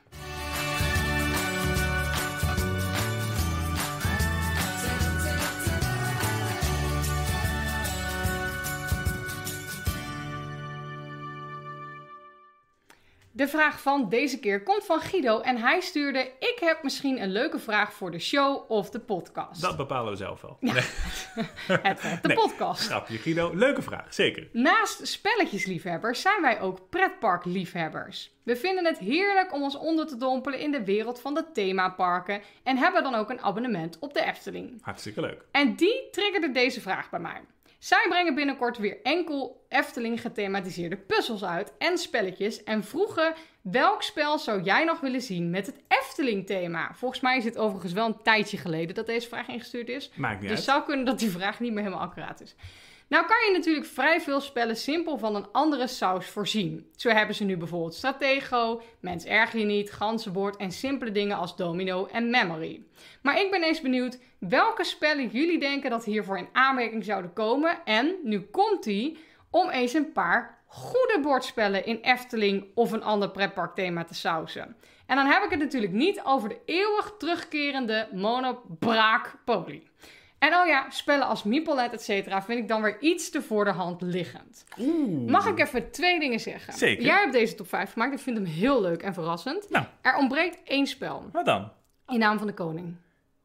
[SPEAKER 2] De vraag van deze keer komt van Guido en hij stuurde: Ik heb misschien een leuke vraag voor de show of de podcast.
[SPEAKER 1] dat bepalen we zelf wel.
[SPEAKER 2] Ja.
[SPEAKER 1] Nee,
[SPEAKER 2] Het werd de
[SPEAKER 1] Nee.
[SPEAKER 2] podcast.
[SPEAKER 1] grapje, Guido. Leuke vraag, zeker.
[SPEAKER 2] Naast spelletjesliefhebbers zijn wij ook pretparkliefhebbers. We vinden het heerlijk om ons onder te dompelen in de wereld van de themaparken en hebben dan ook een abonnement op de Efteling.
[SPEAKER 1] Hartstikke leuk.
[SPEAKER 2] En die triggerde deze vraag bij mij. Zij brengen binnenkort weer enkel Efteling gethematiseerde puzzels uit en spelletjes en vroegen welk spel zou jij nog willen zien met het Efteling thema? Volgens mij is het overigens wel een tijdje geleden dat deze vraag ingestuurd is.
[SPEAKER 1] Maakt niet
[SPEAKER 2] Dus
[SPEAKER 1] uit.
[SPEAKER 2] zou kunnen dat die vraag niet meer helemaal accuraat is. Nou kan je natuurlijk vrij veel spellen simpel van een andere saus voorzien. Zo hebben ze nu bijvoorbeeld Stratego, Mens Erger Je Niet, Ganzenbord en simpele dingen als Domino en Memory. Maar ik ben eens benieuwd welke spellen jullie denken dat hiervoor in aanmerking zouden komen. En nu komt die om eens een paar goede bordspellen in Efteling of een ander pretparkthema te sausen. En dan heb ik het natuurlijk niet over de eeuwig terugkerende Monobraak-Poli. En oh ja, spellen als Meeplenet, et cetera, vind ik dan weer iets te voor de hand liggend.
[SPEAKER 1] Oeh.
[SPEAKER 2] Mag ik even twee dingen zeggen?
[SPEAKER 1] Zeker.
[SPEAKER 2] Jij hebt deze top 5 gemaakt. Ik vind hem heel leuk en verrassend.
[SPEAKER 1] Nou,
[SPEAKER 2] Er ontbreekt één spel.
[SPEAKER 1] wat dan?
[SPEAKER 2] In naam van de koning.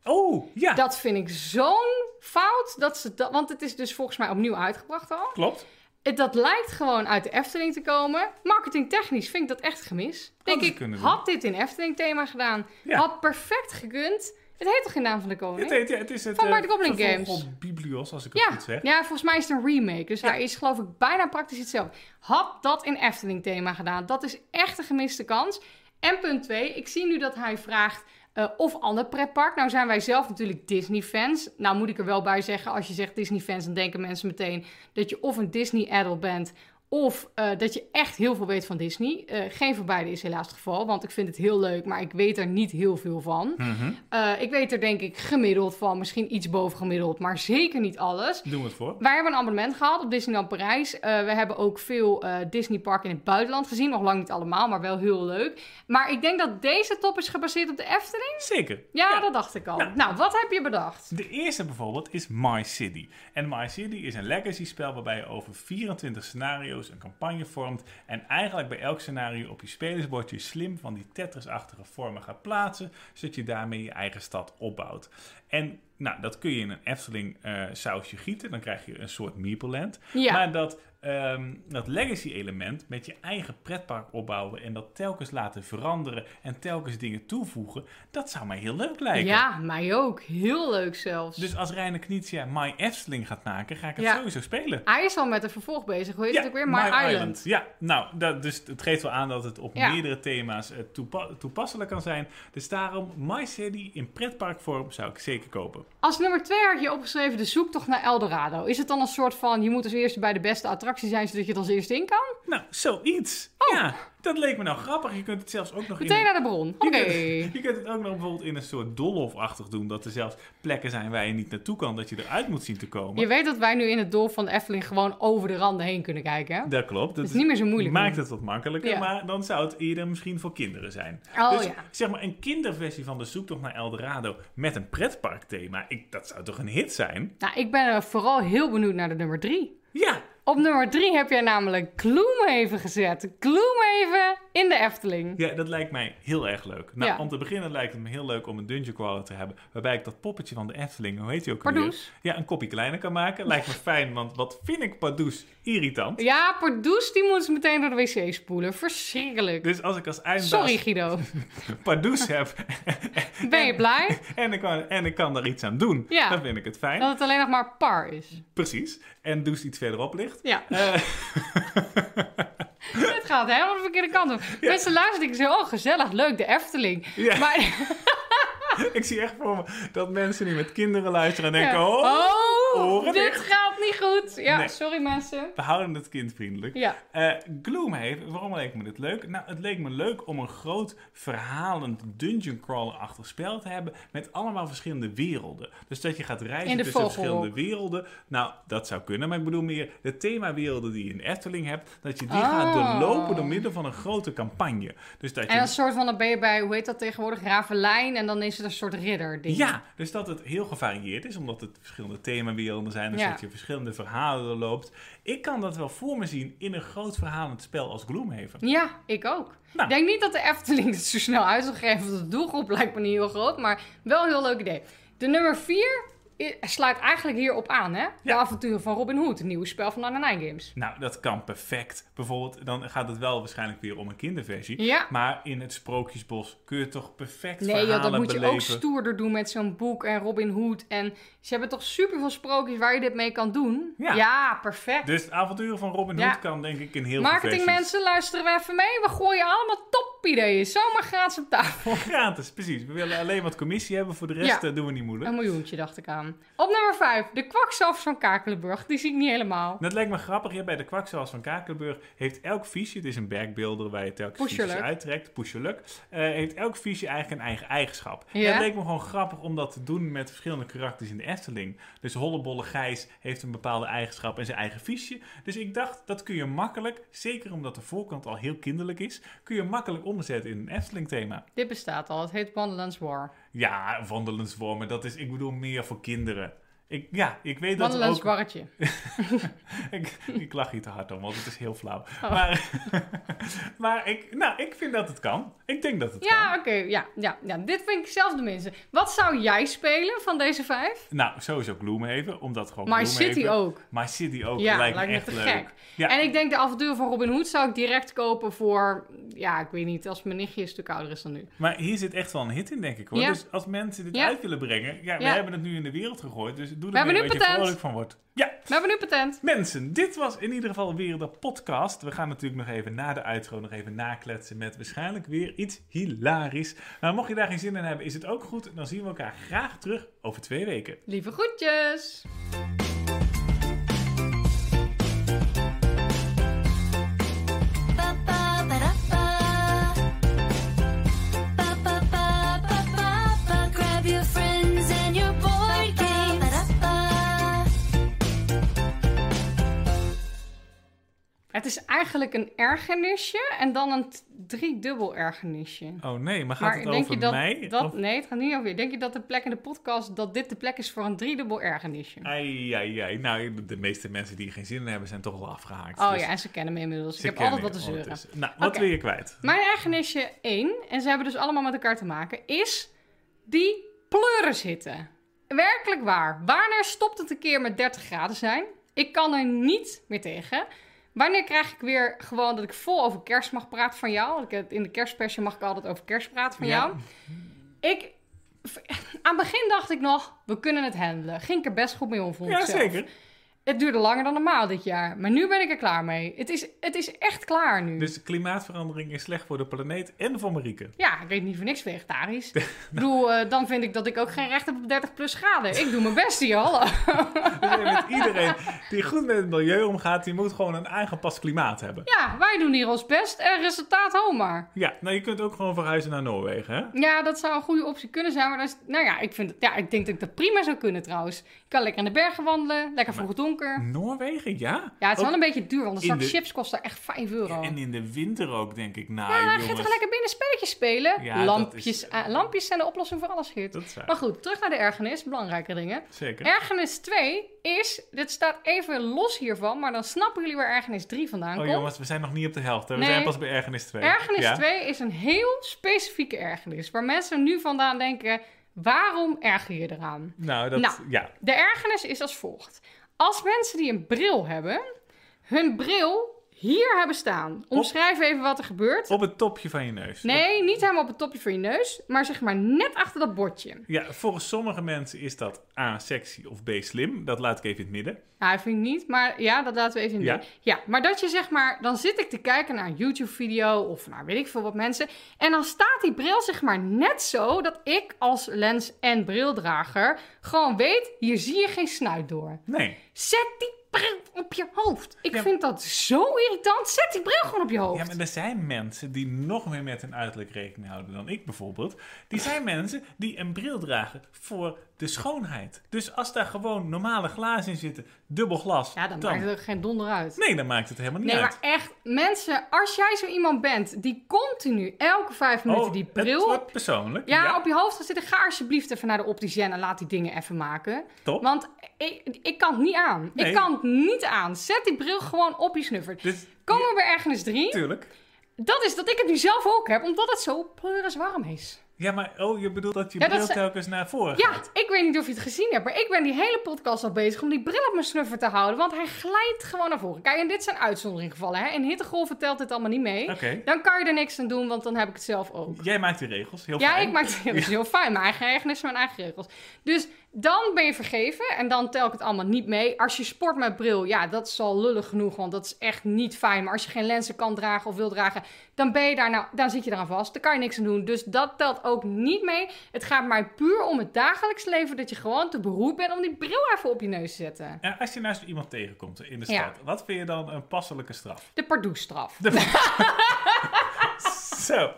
[SPEAKER 1] Oh, ja.
[SPEAKER 2] Dat vind ik zo'n fout. Dat ze dat, want het is dus volgens mij opnieuw uitgebracht al.
[SPEAKER 1] Klopt.
[SPEAKER 2] Het, dat lijkt gewoon uit de Efteling te komen. Marketingtechnisch vind ik dat echt gemis. Denk ik, had dit in Efteling thema gedaan.
[SPEAKER 1] Ja.
[SPEAKER 2] Had perfect gekund. Het heet toch in naam van de koning?
[SPEAKER 1] Het, heet, ja, het is het
[SPEAKER 2] Van Mark Goblin Games.
[SPEAKER 1] op Biblios, als ik het
[SPEAKER 2] Ja,
[SPEAKER 1] goed zeg.
[SPEAKER 2] ja, volgens mij is het een remake. Dus
[SPEAKER 1] Ja.
[SPEAKER 2] hij is geloof ik bijna praktisch hetzelfde. Had dat in Efteling thema gedaan. Dat is echt een gemiste kans. En punt 2, ik zie nu dat hij vraagt eh, of ander pretpark. Nou zijn wij zelf natuurlijk Disney-fans. Nou moet ik er wel bij zeggen, als je zegt Disney-fans... dan denken mensen meteen dat je of een Disney-adult bent... Of eh, dat je echt heel veel weet van Disney. Eh, geen van beide is helaas het geval, want ik vind het heel leuk, maar ik weet er niet heel veel van.
[SPEAKER 1] Mhm.
[SPEAKER 2] Eh, ik weet er denk ik gemiddeld van, misschien iets boven gemiddeld, maar zeker niet alles.
[SPEAKER 1] Doen we het voor.
[SPEAKER 2] Wij hebben een abonnement gehad op Disneyland Parijs. We hebben ook veel eh Disneyparken in het buitenland gezien. Nog lang niet allemaal, maar wel heel leuk. Maar ik denk dat deze top is gebaseerd op de Efteling.
[SPEAKER 1] Zeker.
[SPEAKER 2] Ja, dat dacht ik al.
[SPEAKER 1] Ja.
[SPEAKER 2] Nou, wat heb je bedacht?
[SPEAKER 1] De eerste bijvoorbeeld is My City. En My City is een legacy spel waarbij je over 24 scenario's een campagne vormt. En eigenlijk bij elk scenario op je spelersbordje slim van die Tetris-achtige vormen gaat plaatsen. Zodat je daarmee je eigen stad opbouwt. En nou, dat kun je in een Efteling eh, sausje gieten. Dan krijg je een soort Meepleland.
[SPEAKER 2] Ja.
[SPEAKER 1] Maar dat ehm, dat legacy-element met je eigen pretpark opbouwen en dat telkens laten veranderen en telkens dingen toevoegen, dat zou mij heel leuk lijken.
[SPEAKER 2] Ja, mij ook. Heel leuk zelfs.
[SPEAKER 1] Dus als Reiner Knizia My Efteling gaat maken, ga ik het
[SPEAKER 2] Ja.
[SPEAKER 1] sowieso spelen.
[SPEAKER 2] Hij is al met een vervolg bezig. Hoe heet het ook weer? My, Island.
[SPEAKER 1] Ja, nou, dat, dus het geeft wel aan dat het op
[SPEAKER 2] Ja.
[SPEAKER 1] meerdere thema's toepa- toepasselijk kan zijn. Dus daarom, My City in pretparkvorm zou ik zeker kopen.
[SPEAKER 2] Als nummer twee had je opgeschreven de zoektocht naar Eldorado. Is het dan een soort van, je moet als eerste bij de beste attractie zijn, zodat je er als eerste in kan?
[SPEAKER 1] Nou, zoiets.
[SPEAKER 2] Oh.
[SPEAKER 1] Ja, dat leek me nou grappig. Je kunt het zelfs ook nog in...
[SPEAKER 2] Meteen naar de bron. Oké.
[SPEAKER 1] Je kunt, je kunt het ook nog bijvoorbeeld in een soort doolhofachtig doen. Dat er zelfs plekken zijn waar je niet naartoe kan. Dat je eruit moet zien te komen.
[SPEAKER 2] Je weet dat wij nu in het doel van de Efteling gewoon over de randen heen kunnen kijken. hè?
[SPEAKER 1] Dat klopt. Dat
[SPEAKER 2] is niet meer zo moeilijk
[SPEAKER 1] Maakt het wat makkelijker.
[SPEAKER 2] Ja.
[SPEAKER 1] Maar dan zou het eerder misschien voor kinderen zijn.
[SPEAKER 2] Oh
[SPEAKER 1] dus
[SPEAKER 2] ja.
[SPEAKER 1] zeg maar een kinderversie van de zoektocht naar Eldorado met een pretparkthema. Ik, dat zou toch een hit zijn?
[SPEAKER 2] Nou, ik ben vooral heel benieuwd naar de nummer drie.
[SPEAKER 1] Ja,
[SPEAKER 2] Op nummer drie heb jij namelijk Gloomhaven gezet. Gloomhaven in de Efteling.
[SPEAKER 1] Ja, dat lijkt mij heel erg leuk. Nou,
[SPEAKER 2] Ja.
[SPEAKER 1] om te beginnen lijkt het me heel leuk om een dungeon crawler te hebben. Waarbij ik dat poppetje van de Efteling, hoe heet die ook alweer? Ja, een kopje kleiner kan maken. Lijkt me fijn, want wat vind ik Pardoes irritant.
[SPEAKER 2] Ja, Pardoes die moet ze meteen door de wc spoelen. Verschrikkelijk.
[SPEAKER 1] Dus als ik als eindbaas
[SPEAKER 2] Sorry Guido.
[SPEAKER 1] Pardoes heb
[SPEAKER 2] Ben je blij
[SPEAKER 1] en ik, kan, en ik kan daar iets aan doen,
[SPEAKER 2] Ja.
[SPEAKER 1] dan vind ik het fijn.
[SPEAKER 2] dat het alleen nog maar par is?
[SPEAKER 1] Precies. En Does iets verderop ligt.
[SPEAKER 2] Ja,
[SPEAKER 1] Eh,
[SPEAKER 2] het gaat helemaal de verkeerde kant op. Mensen luisteren en zeggen, oh gezellig, leuk, de Efteling.
[SPEAKER 1] Ja.
[SPEAKER 2] Maar,
[SPEAKER 1] ik zie echt voor me dat mensen die met kinderen luisteren en denken...
[SPEAKER 2] Ja.
[SPEAKER 1] Oh,
[SPEAKER 2] oh dit
[SPEAKER 1] dicht.
[SPEAKER 2] gaat niet goed. Ja,
[SPEAKER 1] Nee.
[SPEAKER 2] sorry mensen.
[SPEAKER 1] we houden het kindvriendelijk.
[SPEAKER 2] Ja,
[SPEAKER 1] Eh Gloomhaven, waarom leek me dit leuk? Nou, het leek me leuk om een groot verhalend dungeon crawler-achtig spel te hebben met allemaal verschillende werelden. Dus dat je gaat reizen tussen verschillende werelden. Nou, dat zou kunnen, maar ik bedoel meer de themawerelden die je in Efteling hebt, dat je die
[SPEAKER 2] Oh.
[SPEAKER 1] gaat doorlopen door middel van een grote campagne. Dus dat je
[SPEAKER 2] en een soort van, dan ben je bij, hoe heet dat tegenwoordig, Ravelijn. En dan is het een soort ridder ding.
[SPEAKER 1] Ja, dus dat het heel gevarieerd is, omdat het verschillende themawerelden zijn. Dus
[SPEAKER 2] Ja.
[SPEAKER 1] dat je verschillende verhalen doorloopt. Ik kan dat wel voor me zien in een groot verhalend spel als Gloomhaven.
[SPEAKER 2] Ja, ik ook.
[SPEAKER 1] Nou.
[SPEAKER 2] Ik denk niet dat de Efteling het zo snel uit zal geven. De doelgroep lijkt me niet heel groot. Maar wel een heel leuk idee. De nummer 4 sluit eigenlijk hierop aan, hè? De
[SPEAKER 1] Ja.
[SPEAKER 2] avonturen van Robin Hood. Een nieuwe spel van Nine Games.
[SPEAKER 1] Nou, dat kan perfect. Bijvoorbeeld, dan gaat het wel waarschijnlijk weer om een kinderversie.
[SPEAKER 2] Ja.
[SPEAKER 1] Maar in het Sprookjesbos kun je toch perfect
[SPEAKER 2] Nee,
[SPEAKER 1] verhalen
[SPEAKER 2] dat moet je
[SPEAKER 1] beleven.
[SPEAKER 2] ook stoerder doen met zo'n boek en Robin Hood. En ze hebben toch superveel sprookjes waar je dit mee kan doen?
[SPEAKER 1] Ja.
[SPEAKER 2] perfect.
[SPEAKER 1] Dus het avontuur van Robin
[SPEAKER 2] Ja.
[SPEAKER 1] Hood kan denk ik in heel veel versies.
[SPEAKER 2] Marketingmensen, luisteren we even mee. We gooien allemaal topideeën. Zomaar gratis op tafel.
[SPEAKER 1] Gratis, precies. We willen alleen wat commissie hebben. Voor de rest
[SPEAKER 2] Ja.
[SPEAKER 1] eh, doen we niet moeilijk.
[SPEAKER 2] Een miljoentje dacht ik aan. Op nummer 5, de kwakzalvers van Kakelenburg. Die zie ik niet helemaal.
[SPEAKER 1] Dat lijkt me grappig. Ja, bij de kwakzalvers van Kakelenburg heeft elk fiche, het is een bergbeelder waar je telkens fiches uittrekt, pusherluk, eh, heeft elk fiche eigenlijk een eigen eigenschap.
[SPEAKER 2] Ja.
[SPEAKER 1] En het leek me gewoon grappig om dat te doen met verschillende karakters in de Efteling. Dus Hollebolle Gijs heeft een bepaalde eigenschap en zijn eigen fiche. Dus ik dacht, dat kun je makkelijk, zeker omdat de voorkant al heel kinderlijk is, kun je makkelijk omzetten in een Efteling thema.
[SPEAKER 2] Dit bestaat al. Het heet Wonderland's War.
[SPEAKER 1] Ja, wandelenswormen, dat is, ik bedoel, meer voor kinderen. Ik, ja, ik weet dat ook...
[SPEAKER 2] Warretje.
[SPEAKER 1] ik, ik lach hier te hard om, want het is heel flauw.
[SPEAKER 2] Oh.
[SPEAKER 1] Maar, maar ik, nou, ik vind dat het kan. Ik denk dat het
[SPEAKER 2] Ja,
[SPEAKER 1] kan.
[SPEAKER 2] oké. ja, ja, ja, dit vind ik zelf de minste. Wat zou jij spelen van deze vijf?
[SPEAKER 1] Nou, sowieso Gloomhaven, omdat gewoon
[SPEAKER 2] My
[SPEAKER 1] Gloomhaven-
[SPEAKER 2] City ook.
[SPEAKER 1] My City ook,
[SPEAKER 2] Ja,
[SPEAKER 1] lijkt me
[SPEAKER 2] lijkt me
[SPEAKER 1] echt leuk.
[SPEAKER 2] gek.
[SPEAKER 1] Ja.
[SPEAKER 2] En ik denk de avonturen van Robin Hood zou ik direct kopen voor... Ja, ik weet niet, als mijn nichtje een stuk ouder is dan nu.
[SPEAKER 1] Maar hier zit echt wel een hit in, denk ik hoor.
[SPEAKER 2] Ja.
[SPEAKER 1] Dus als mensen dit
[SPEAKER 2] Ja.
[SPEAKER 1] uit willen brengen, ja, we
[SPEAKER 2] Ja.
[SPEAKER 1] hebben het nu in de wereld gegooid, dus doe er
[SPEAKER 2] hebben
[SPEAKER 1] mee
[SPEAKER 2] nu
[SPEAKER 1] wat je
[SPEAKER 2] patent.
[SPEAKER 1] vrolijk van wordt. Ja,
[SPEAKER 2] We hebben nu patent.
[SPEAKER 1] Mensen, dit was in ieder geval weer de podcast. We gaan natuurlijk nog even na de outro nog even nakletsen met waarschijnlijk weer iets hilarisch. Maar mocht je daar geen zin in hebben, is het ook goed. Dan zien we elkaar graag terug over twee weken.
[SPEAKER 2] Lieve groetjes. Het is eigenlijk een ergernisje en dan een driedubbel ergernisje.
[SPEAKER 1] Oh nee, maar gaat
[SPEAKER 2] Maar
[SPEAKER 1] het
[SPEAKER 2] denk
[SPEAKER 1] over
[SPEAKER 2] je dat,
[SPEAKER 1] mij?
[SPEAKER 2] dat...
[SPEAKER 1] Of-
[SPEAKER 2] Nee, het gaat niet over je. Denk je dat de plek in de podcast... dat dit de plek is voor een driedubbel ergernisje?
[SPEAKER 1] Ai, ai, ai. Nou, de- meeste mensen die geen zin in hebben, zijn toch al afgehaakt.
[SPEAKER 2] Oh
[SPEAKER 1] Dus
[SPEAKER 2] ja, en ze kennen me inmiddels. Ik heb altijd wat te zeuren.
[SPEAKER 1] Nou, wat wil je kwijt?
[SPEAKER 2] Mijn ergernisje 1, en ze hebben dus allemaal met elkaar te maken, is die pleurenshitten. Werkelijk waar. Wanneer stopt het een keer met 30 graden zijn? Ik kan er niet meer tegen. Wanneer krijg ik weer gewoon dat ik vol over kerst mag praten van jou? In de kerstspecial mag ik altijd over kerst praten van
[SPEAKER 1] Ja.
[SPEAKER 2] jou. Ik, aan het begin dacht ik nog, we kunnen het handelen. Ging ik er best goed mee om, vond ik
[SPEAKER 1] Ja,
[SPEAKER 2] zelf.
[SPEAKER 1] zeker.
[SPEAKER 2] Het duurde langer dan normaal dit jaar. Maar nu ben ik er klaar mee. Het is, het is echt klaar nu.
[SPEAKER 1] Dus klimaatverandering is slecht voor de planeet en voor Marieke.
[SPEAKER 2] Ja, ik eet niet voor niks vegetarisch. ik bedoel, eh, dan vind ik dat ik ook geen recht heb op 30 plus graden. Ik doe mijn best hier, hallo.
[SPEAKER 1] Dus met iedereen die goed met het milieu omgaat, die moet gewoon een aangepast klimaat hebben.
[SPEAKER 2] Ja, wij doen hier ons best en resultaat hou maar.
[SPEAKER 1] Ja, nou je kunt ook gewoon verhuizen naar Noorwegen, hè?
[SPEAKER 2] Ja, dat zou een goede optie kunnen zijn. Maar dat is, nou ja, ik, vind ja, ik denk dat ik dat prima zou kunnen trouwens. Je kan lekker in de bergen wandelen, lekker vroeg donker.
[SPEAKER 1] Noorwegen, ja?
[SPEAKER 2] Ja, het is
[SPEAKER 1] Ook-
[SPEAKER 2] wel een beetje duur, want een zak
[SPEAKER 1] de-
[SPEAKER 2] chips kost daar echt 5 euro.
[SPEAKER 1] En in de winter ook, denk ik. Nou,
[SPEAKER 2] Ja, dan ga toch lekker binnen spelletjes spelen.
[SPEAKER 1] Ja,
[SPEAKER 2] lampjes,
[SPEAKER 1] is-
[SPEAKER 2] lampjes zijn de oplossing voor alles, Geert.
[SPEAKER 1] Dat is waar.
[SPEAKER 2] Maar goed, terug naar de ergernis. Belangrijke dingen.
[SPEAKER 1] Zeker.
[SPEAKER 2] Ergernis 2 is, dit staat even los hiervan, maar dan snappen jullie waar ergernis 3 vandaan
[SPEAKER 1] Oh
[SPEAKER 2] komt.
[SPEAKER 1] jongens, we zijn nog niet op de helft. Hè? We
[SPEAKER 2] Nee.
[SPEAKER 1] zijn pas bij ergernis 2.
[SPEAKER 2] Ergernis
[SPEAKER 1] ja?
[SPEAKER 2] 2 is een heel specifieke ergernis, waar mensen nu vandaan denken, waarom erger je eraan?
[SPEAKER 1] Nou, dat...
[SPEAKER 2] Nou.
[SPEAKER 1] Ja.
[SPEAKER 2] De ergernis is als volgt. Als mensen die een bril hebben, hun bril hier hebben staan. Omschrijf even wat er gebeurt.
[SPEAKER 1] Op het topje van je neus.
[SPEAKER 2] Nee, niet helemaal op het topje van je neus, maar zeg maar net achter dat bordje.
[SPEAKER 1] Ja, volgens sommige mensen is dat A, sexy of B, slim. Dat laat ik even in het midden.
[SPEAKER 2] Nou, vind ik niet, maar ja, dat laten we even in
[SPEAKER 1] Ja?
[SPEAKER 2] ja? ja, maar dat je zeg maar, dan zit ik te kijken naar een YouTube-video of naar weet ik veel wat mensen. En dan staat die bril zeg maar net zo dat ik als lens- en brildrager gewoon weet, hier zie je geen snuit door.
[SPEAKER 1] Nee.
[SPEAKER 2] Zet die bril op je hoofd. Ik
[SPEAKER 1] Ja.
[SPEAKER 2] vind dat zo irritant. Zet die bril gewoon op je hoofd.
[SPEAKER 1] Ja, maar er zijn mensen die nog meer met hun uiterlijk rekening houden dan ik bijvoorbeeld. Die zijn mensen die een bril dragen voor de schoonheid. Dus als daar gewoon normale glazen in zitten, dubbel glas,
[SPEAKER 2] Ja, dan, maakt het ook geen donder uit.
[SPEAKER 1] Nee, dan maakt het helemaal niet
[SPEAKER 2] Nee,
[SPEAKER 1] uit.
[SPEAKER 2] maar echt, mensen, als jij zo iemand bent die continu elke vijf minuten
[SPEAKER 1] Oh,
[SPEAKER 2] die
[SPEAKER 1] het
[SPEAKER 2] bril
[SPEAKER 1] wordt persoonlijk.
[SPEAKER 2] Ja, op je hoofd gaat zitten. Ga alsjeblieft even naar de opticien en laat die dingen even maken.
[SPEAKER 1] Top.
[SPEAKER 2] Want ik, ik kan het niet aan.
[SPEAKER 1] Nee.
[SPEAKER 2] Ik kan het niet aan. Zet die bril gewoon op je snuffer.
[SPEAKER 1] Dus,
[SPEAKER 2] Komen we bij ergernis 3.
[SPEAKER 1] Tuurlijk.
[SPEAKER 2] Dat is dat ik het nu zelf ook heb, omdat het zo pleuris warm is.
[SPEAKER 1] Ja, maar oh, je bedoelt dat je
[SPEAKER 2] Ja, dat
[SPEAKER 1] bril
[SPEAKER 2] ze-
[SPEAKER 1] telkens naar voren
[SPEAKER 2] Ja,
[SPEAKER 1] gaat?
[SPEAKER 2] ik weet niet of je het gezien hebt, maar ik ben die hele podcast al bezig om die bril op mijn snuffer te houden, want hij glijdt gewoon naar voren. Kijk, en dit zijn uitzonderingsgevallen, hè. In hittegolven telt dit allemaal niet mee.
[SPEAKER 1] Oké.
[SPEAKER 2] Dan kan je er niks aan doen, want dan heb ik het zelf ook.
[SPEAKER 1] Jij maakt die regels, heel
[SPEAKER 2] Ja,
[SPEAKER 1] fijn.
[SPEAKER 2] ik maak dat is heel fijn. Mijn eigen ergernis, mijn eigen regels. Dus dan ben je vergeven en dan tel ik het allemaal niet mee. Als je sport met bril, ja, dat is al lullig genoeg, want dat is echt niet fijn. Maar als je geen lenzen kan dragen of wil dragen, dan ben je daar nou, dan zit je eraan vast. Daar kan je niks aan doen. Dus dat telt ook niet mee. Het gaat mij puur om het dagelijks leven, dat je gewoon te beroerd bent om die bril even op je neus te zetten.
[SPEAKER 1] En als je nou zo iemand tegenkomt in de stad,
[SPEAKER 2] Ja.
[SPEAKER 1] wat vind je dan een passelijke straf?
[SPEAKER 2] De pardoesstraf.
[SPEAKER 1] Zo.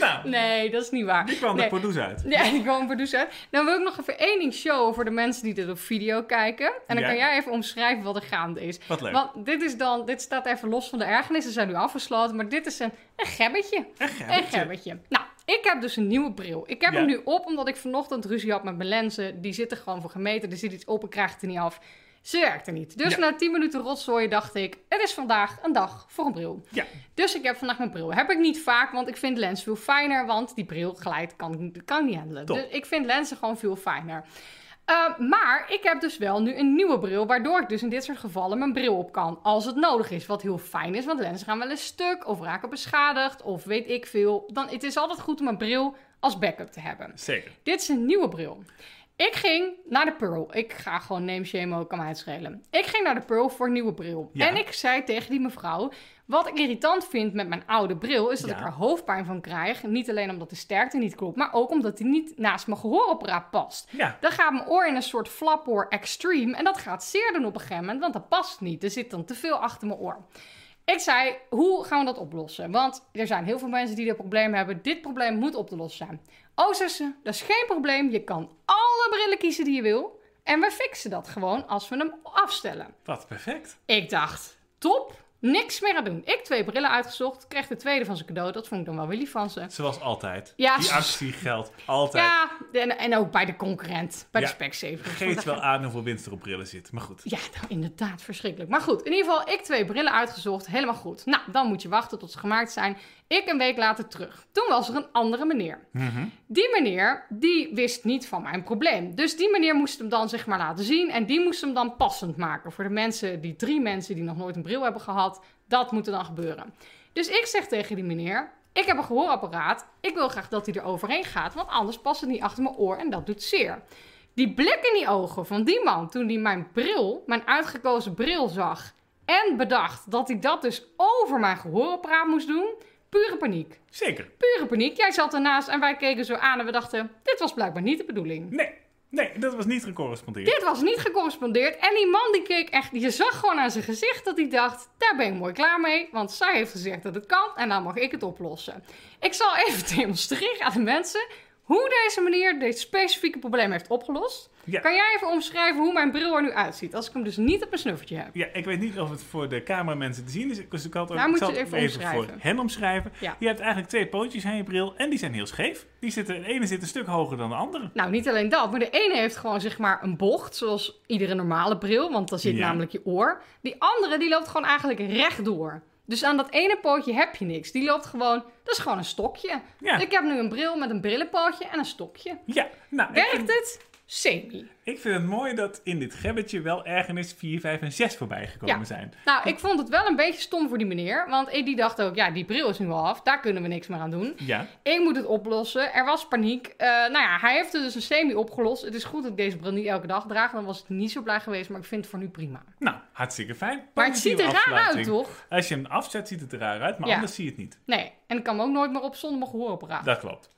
[SPEAKER 1] Nou,
[SPEAKER 2] Nee, dat is niet waar.
[SPEAKER 1] die kwam
[SPEAKER 2] nee.
[SPEAKER 1] de Pardoes uit.
[SPEAKER 2] Ja, die er dus uit. Dan wil ik nog even één ding showen voor de mensen die dit op video kijken. En dan
[SPEAKER 1] Ja.
[SPEAKER 2] kan jij even omschrijven wat er gaande is.
[SPEAKER 1] Wat leuk.
[SPEAKER 2] Want dit is dan, dit staat even los van de ergernissen, zijn nu afgesloten. Maar dit is een, een gebbetje.
[SPEAKER 1] Een
[SPEAKER 2] Een
[SPEAKER 1] gebbetje.
[SPEAKER 2] gebbetje. Nou, ik heb dus een nieuwe bril. Ik heb
[SPEAKER 1] Ja.
[SPEAKER 2] hem nu op omdat ik vanochtend ruzie had met mijn lenzen. Die zitten gewoon voor gemeten. Er zit iets op, ik krijg het er niet af. Ze werkte niet. Dus
[SPEAKER 1] Ja.
[SPEAKER 2] na 10 minuten rotzooien dacht ik, het is vandaag een dag voor een bril.
[SPEAKER 1] Ja,
[SPEAKER 2] Dus ik heb vandaag mijn bril. Heb ik niet vaak, want ik vind lens veel fijner. Want die bril glijdt, kan, ik niet- kan niet handelen.
[SPEAKER 1] Top.
[SPEAKER 2] Dus ik vind lenzen gewoon veel fijner. Uh, maar ik heb dus wel nu een nieuwe bril, waardoor ik dus in dit soort gevallen mijn bril op kan. Als het nodig is, wat heel fijn is, want lenzen gaan wel eens stuk of raken beschadigd of weet ik veel. Dan, het is altijd goed om een bril als backup te hebben.
[SPEAKER 1] zeker.
[SPEAKER 2] Dit is een nieuwe bril. Ik ging naar de Pearl. Ik ga gewoon name shame ook, kan mij schelen. Ik ging naar de Pearl voor een nieuwe bril.
[SPEAKER 1] Ja.
[SPEAKER 2] En ik zei tegen die mevrouw... Wat ik irritant vind met mijn oude bril... is dat
[SPEAKER 1] Ja.
[SPEAKER 2] ik er hoofdpijn van krijg. Niet alleen omdat de sterkte niet klopt... maar ook omdat die niet naast mijn gehoorapparaat past.
[SPEAKER 1] Ja,
[SPEAKER 2] Dan gaat mijn oor in een soort flapoor extreme... en dat gaat zeer doen op een gegeven moment... want dat past niet. Er zit dan te veel achter mijn oor. Ik zei, hoe gaan we dat oplossen? Want er zijn heel veel mensen die dit probleem hebben. Dit probleem moet op te lossen zijn. Oh, ze, dat is geen probleem. Je kan alle brillen kiezen die je wil. En we fixen dat gewoon als we hem afstellen.
[SPEAKER 1] wat perfect.
[SPEAKER 2] Ik dacht, top, niks meer aan doen. Ik twee brillen uitgezocht, kreeg de tweede van zijn cadeau. Dat vond ik dan wel weer lief van ze.
[SPEAKER 1] Zoals altijd.
[SPEAKER 2] Ja,
[SPEAKER 1] Die actie geldt altijd.
[SPEAKER 2] Ja, en, en ook bij de concurrent, bij
[SPEAKER 1] Ja,
[SPEAKER 2] de Specsavers.
[SPEAKER 1] Geeft wel aan hoeveel winst er op brillen zit. Maar goed.
[SPEAKER 2] Ja, nou, inderdaad, verschrikkelijk. Maar goed, in ieder geval, ik twee brillen uitgezocht, helemaal goed. Nou, dan moet je wachten tot ze gemaakt zijn. Ik een week later terug. Toen was er een andere meneer.
[SPEAKER 1] Mhm.
[SPEAKER 2] Die meneer, die wist niet van mijn probleem. Dus die meneer moest hem dan zeg maar laten zien. En die moest hem dan passend maken. Voor de mensen, die drie mensen die nog nooit een bril hebben gehad. Dat moet er dan gebeuren. Dus ik zeg tegen die meneer... Ik heb een gehoorapparaat. Ik wil graag dat hij er overheen gaat. Want anders past het niet achter mijn oor en dat doet zeer. Die blik in die ogen van die man toen hij mijn bril, mijn uitgekozen bril zag... en bedacht dat hij dat dus over mijn gehoorapparaat moest doen... Pure paniek.
[SPEAKER 1] Zeker.
[SPEAKER 2] Pure paniek. Jij zat ernaast en wij keken zo aan en we dachten... dit was blijkbaar niet de bedoeling.
[SPEAKER 1] Nee, nee, dat was niet gecorrespondeerd.
[SPEAKER 2] Dit was niet gecorrespondeerd. En die man die keek echt... Je zag gewoon aan zijn gezicht dat hij dacht... daar ben ik mooi klaar mee. Want zij heeft gezegd dat het kan en dan mag ik het oplossen. Ik zal even demonstreren aan de mensen... hoe deze meneer dit specifieke probleem heeft opgelost.
[SPEAKER 1] Ja.
[SPEAKER 2] Kan jij even omschrijven hoe mijn bril er nu uitziet? Als ik hem dus niet op mijn snuffertje heb.
[SPEAKER 1] Ja, ik weet niet of het voor de cameramensen te zien is. Dus ik, had ook,
[SPEAKER 2] Nou,
[SPEAKER 1] ik
[SPEAKER 2] moet
[SPEAKER 1] zal
[SPEAKER 2] je
[SPEAKER 1] het
[SPEAKER 2] even
[SPEAKER 1] even voor hen omschrijven.
[SPEAKER 2] Ja.
[SPEAKER 1] Je hebt eigenlijk twee pootjes aan je bril en die zijn heel scheef. Die zitten, de ene zit een stuk hoger dan de andere.
[SPEAKER 2] Nou, niet alleen dat, maar de ene heeft gewoon zeg maar een bocht, zoals iedere normale bril, want dan zit
[SPEAKER 1] Ja.
[SPEAKER 2] namelijk je oor. Die andere, die loopt gewoon eigenlijk rechtdoor. Dus aan dat ene pootje heb je niks. Die loopt gewoon, dat is gewoon een stokje.
[SPEAKER 1] Ja.
[SPEAKER 2] Ik heb nu een bril met een brillenpootje en een stokje.
[SPEAKER 1] Ja, nou,
[SPEAKER 2] Werkt het? Semi.
[SPEAKER 1] ik vind het mooi dat in dit gebbetje wel ergens 4, 5 en 6 voorbij gekomen
[SPEAKER 2] Ja.
[SPEAKER 1] zijn.
[SPEAKER 2] Nou, ik vond het wel een beetje stom voor die meneer. Want die dacht ook, ja, die bril is nu al af. Daar kunnen we niks meer aan doen.
[SPEAKER 1] Ja,
[SPEAKER 2] Ik moet het oplossen. Er was paniek. Eh, nou ja, hij heeft het dus een semi opgelost. Het is goed dat ik deze bril niet elke dag draag. Dan was ik niet zo blij geweest. Maar ik vind het voor nu prima.
[SPEAKER 1] nou, hartstikke fijn.
[SPEAKER 2] Maar het ziet er raar uit, toch?
[SPEAKER 1] Als je hem afzet, ziet het er raar uit, maar
[SPEAKER 2] Ja.
[SPEAKER 1] anders zie je het niet.
[SPEAKER 2] Nee, en ik kan me ook nooit meer op zonder mijn gehoorapparaat.
[SPEAKER 1] Dat klopt.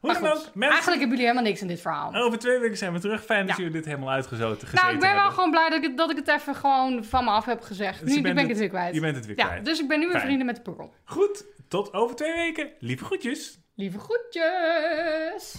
[SPEAKER 1] Hoe dan
[SPEAKER 2] goed,
[SPEAKER 1] ook, mensen,
[SPEAKER 2] eigenlijk hebben jullie helemaal niks in dit verhaal.
[SPEAKER 1] over twee weken zijn we terug. Fijn dat jullie dit helemaal uitgezoten gezeten
[SPEAKER 2] nou, ik ben wel
[SPEAKER 1] hebben.
[SPEAKER 2] gewoon blij dat ik, het, dat ik het even gewoon van me af heb gezegd.
[SPEAKER 1] Dus
[SPEAKER 2] nu ben ik
[SPEAKER 1] het-
[SPEAKER 2] weer kwijt.
[SPEAKER 1] Je bent het weer
[SPEAKER 2] ja,
[SPEAKER 1] kwijt.
[SPEAKER 2] dus ik ben nu weer vrienden met de purl.
[SPEAKER 1] Goed, tot over twee weken. Lieve groetjes.
[SPEAKER 2] Lieve groetjes!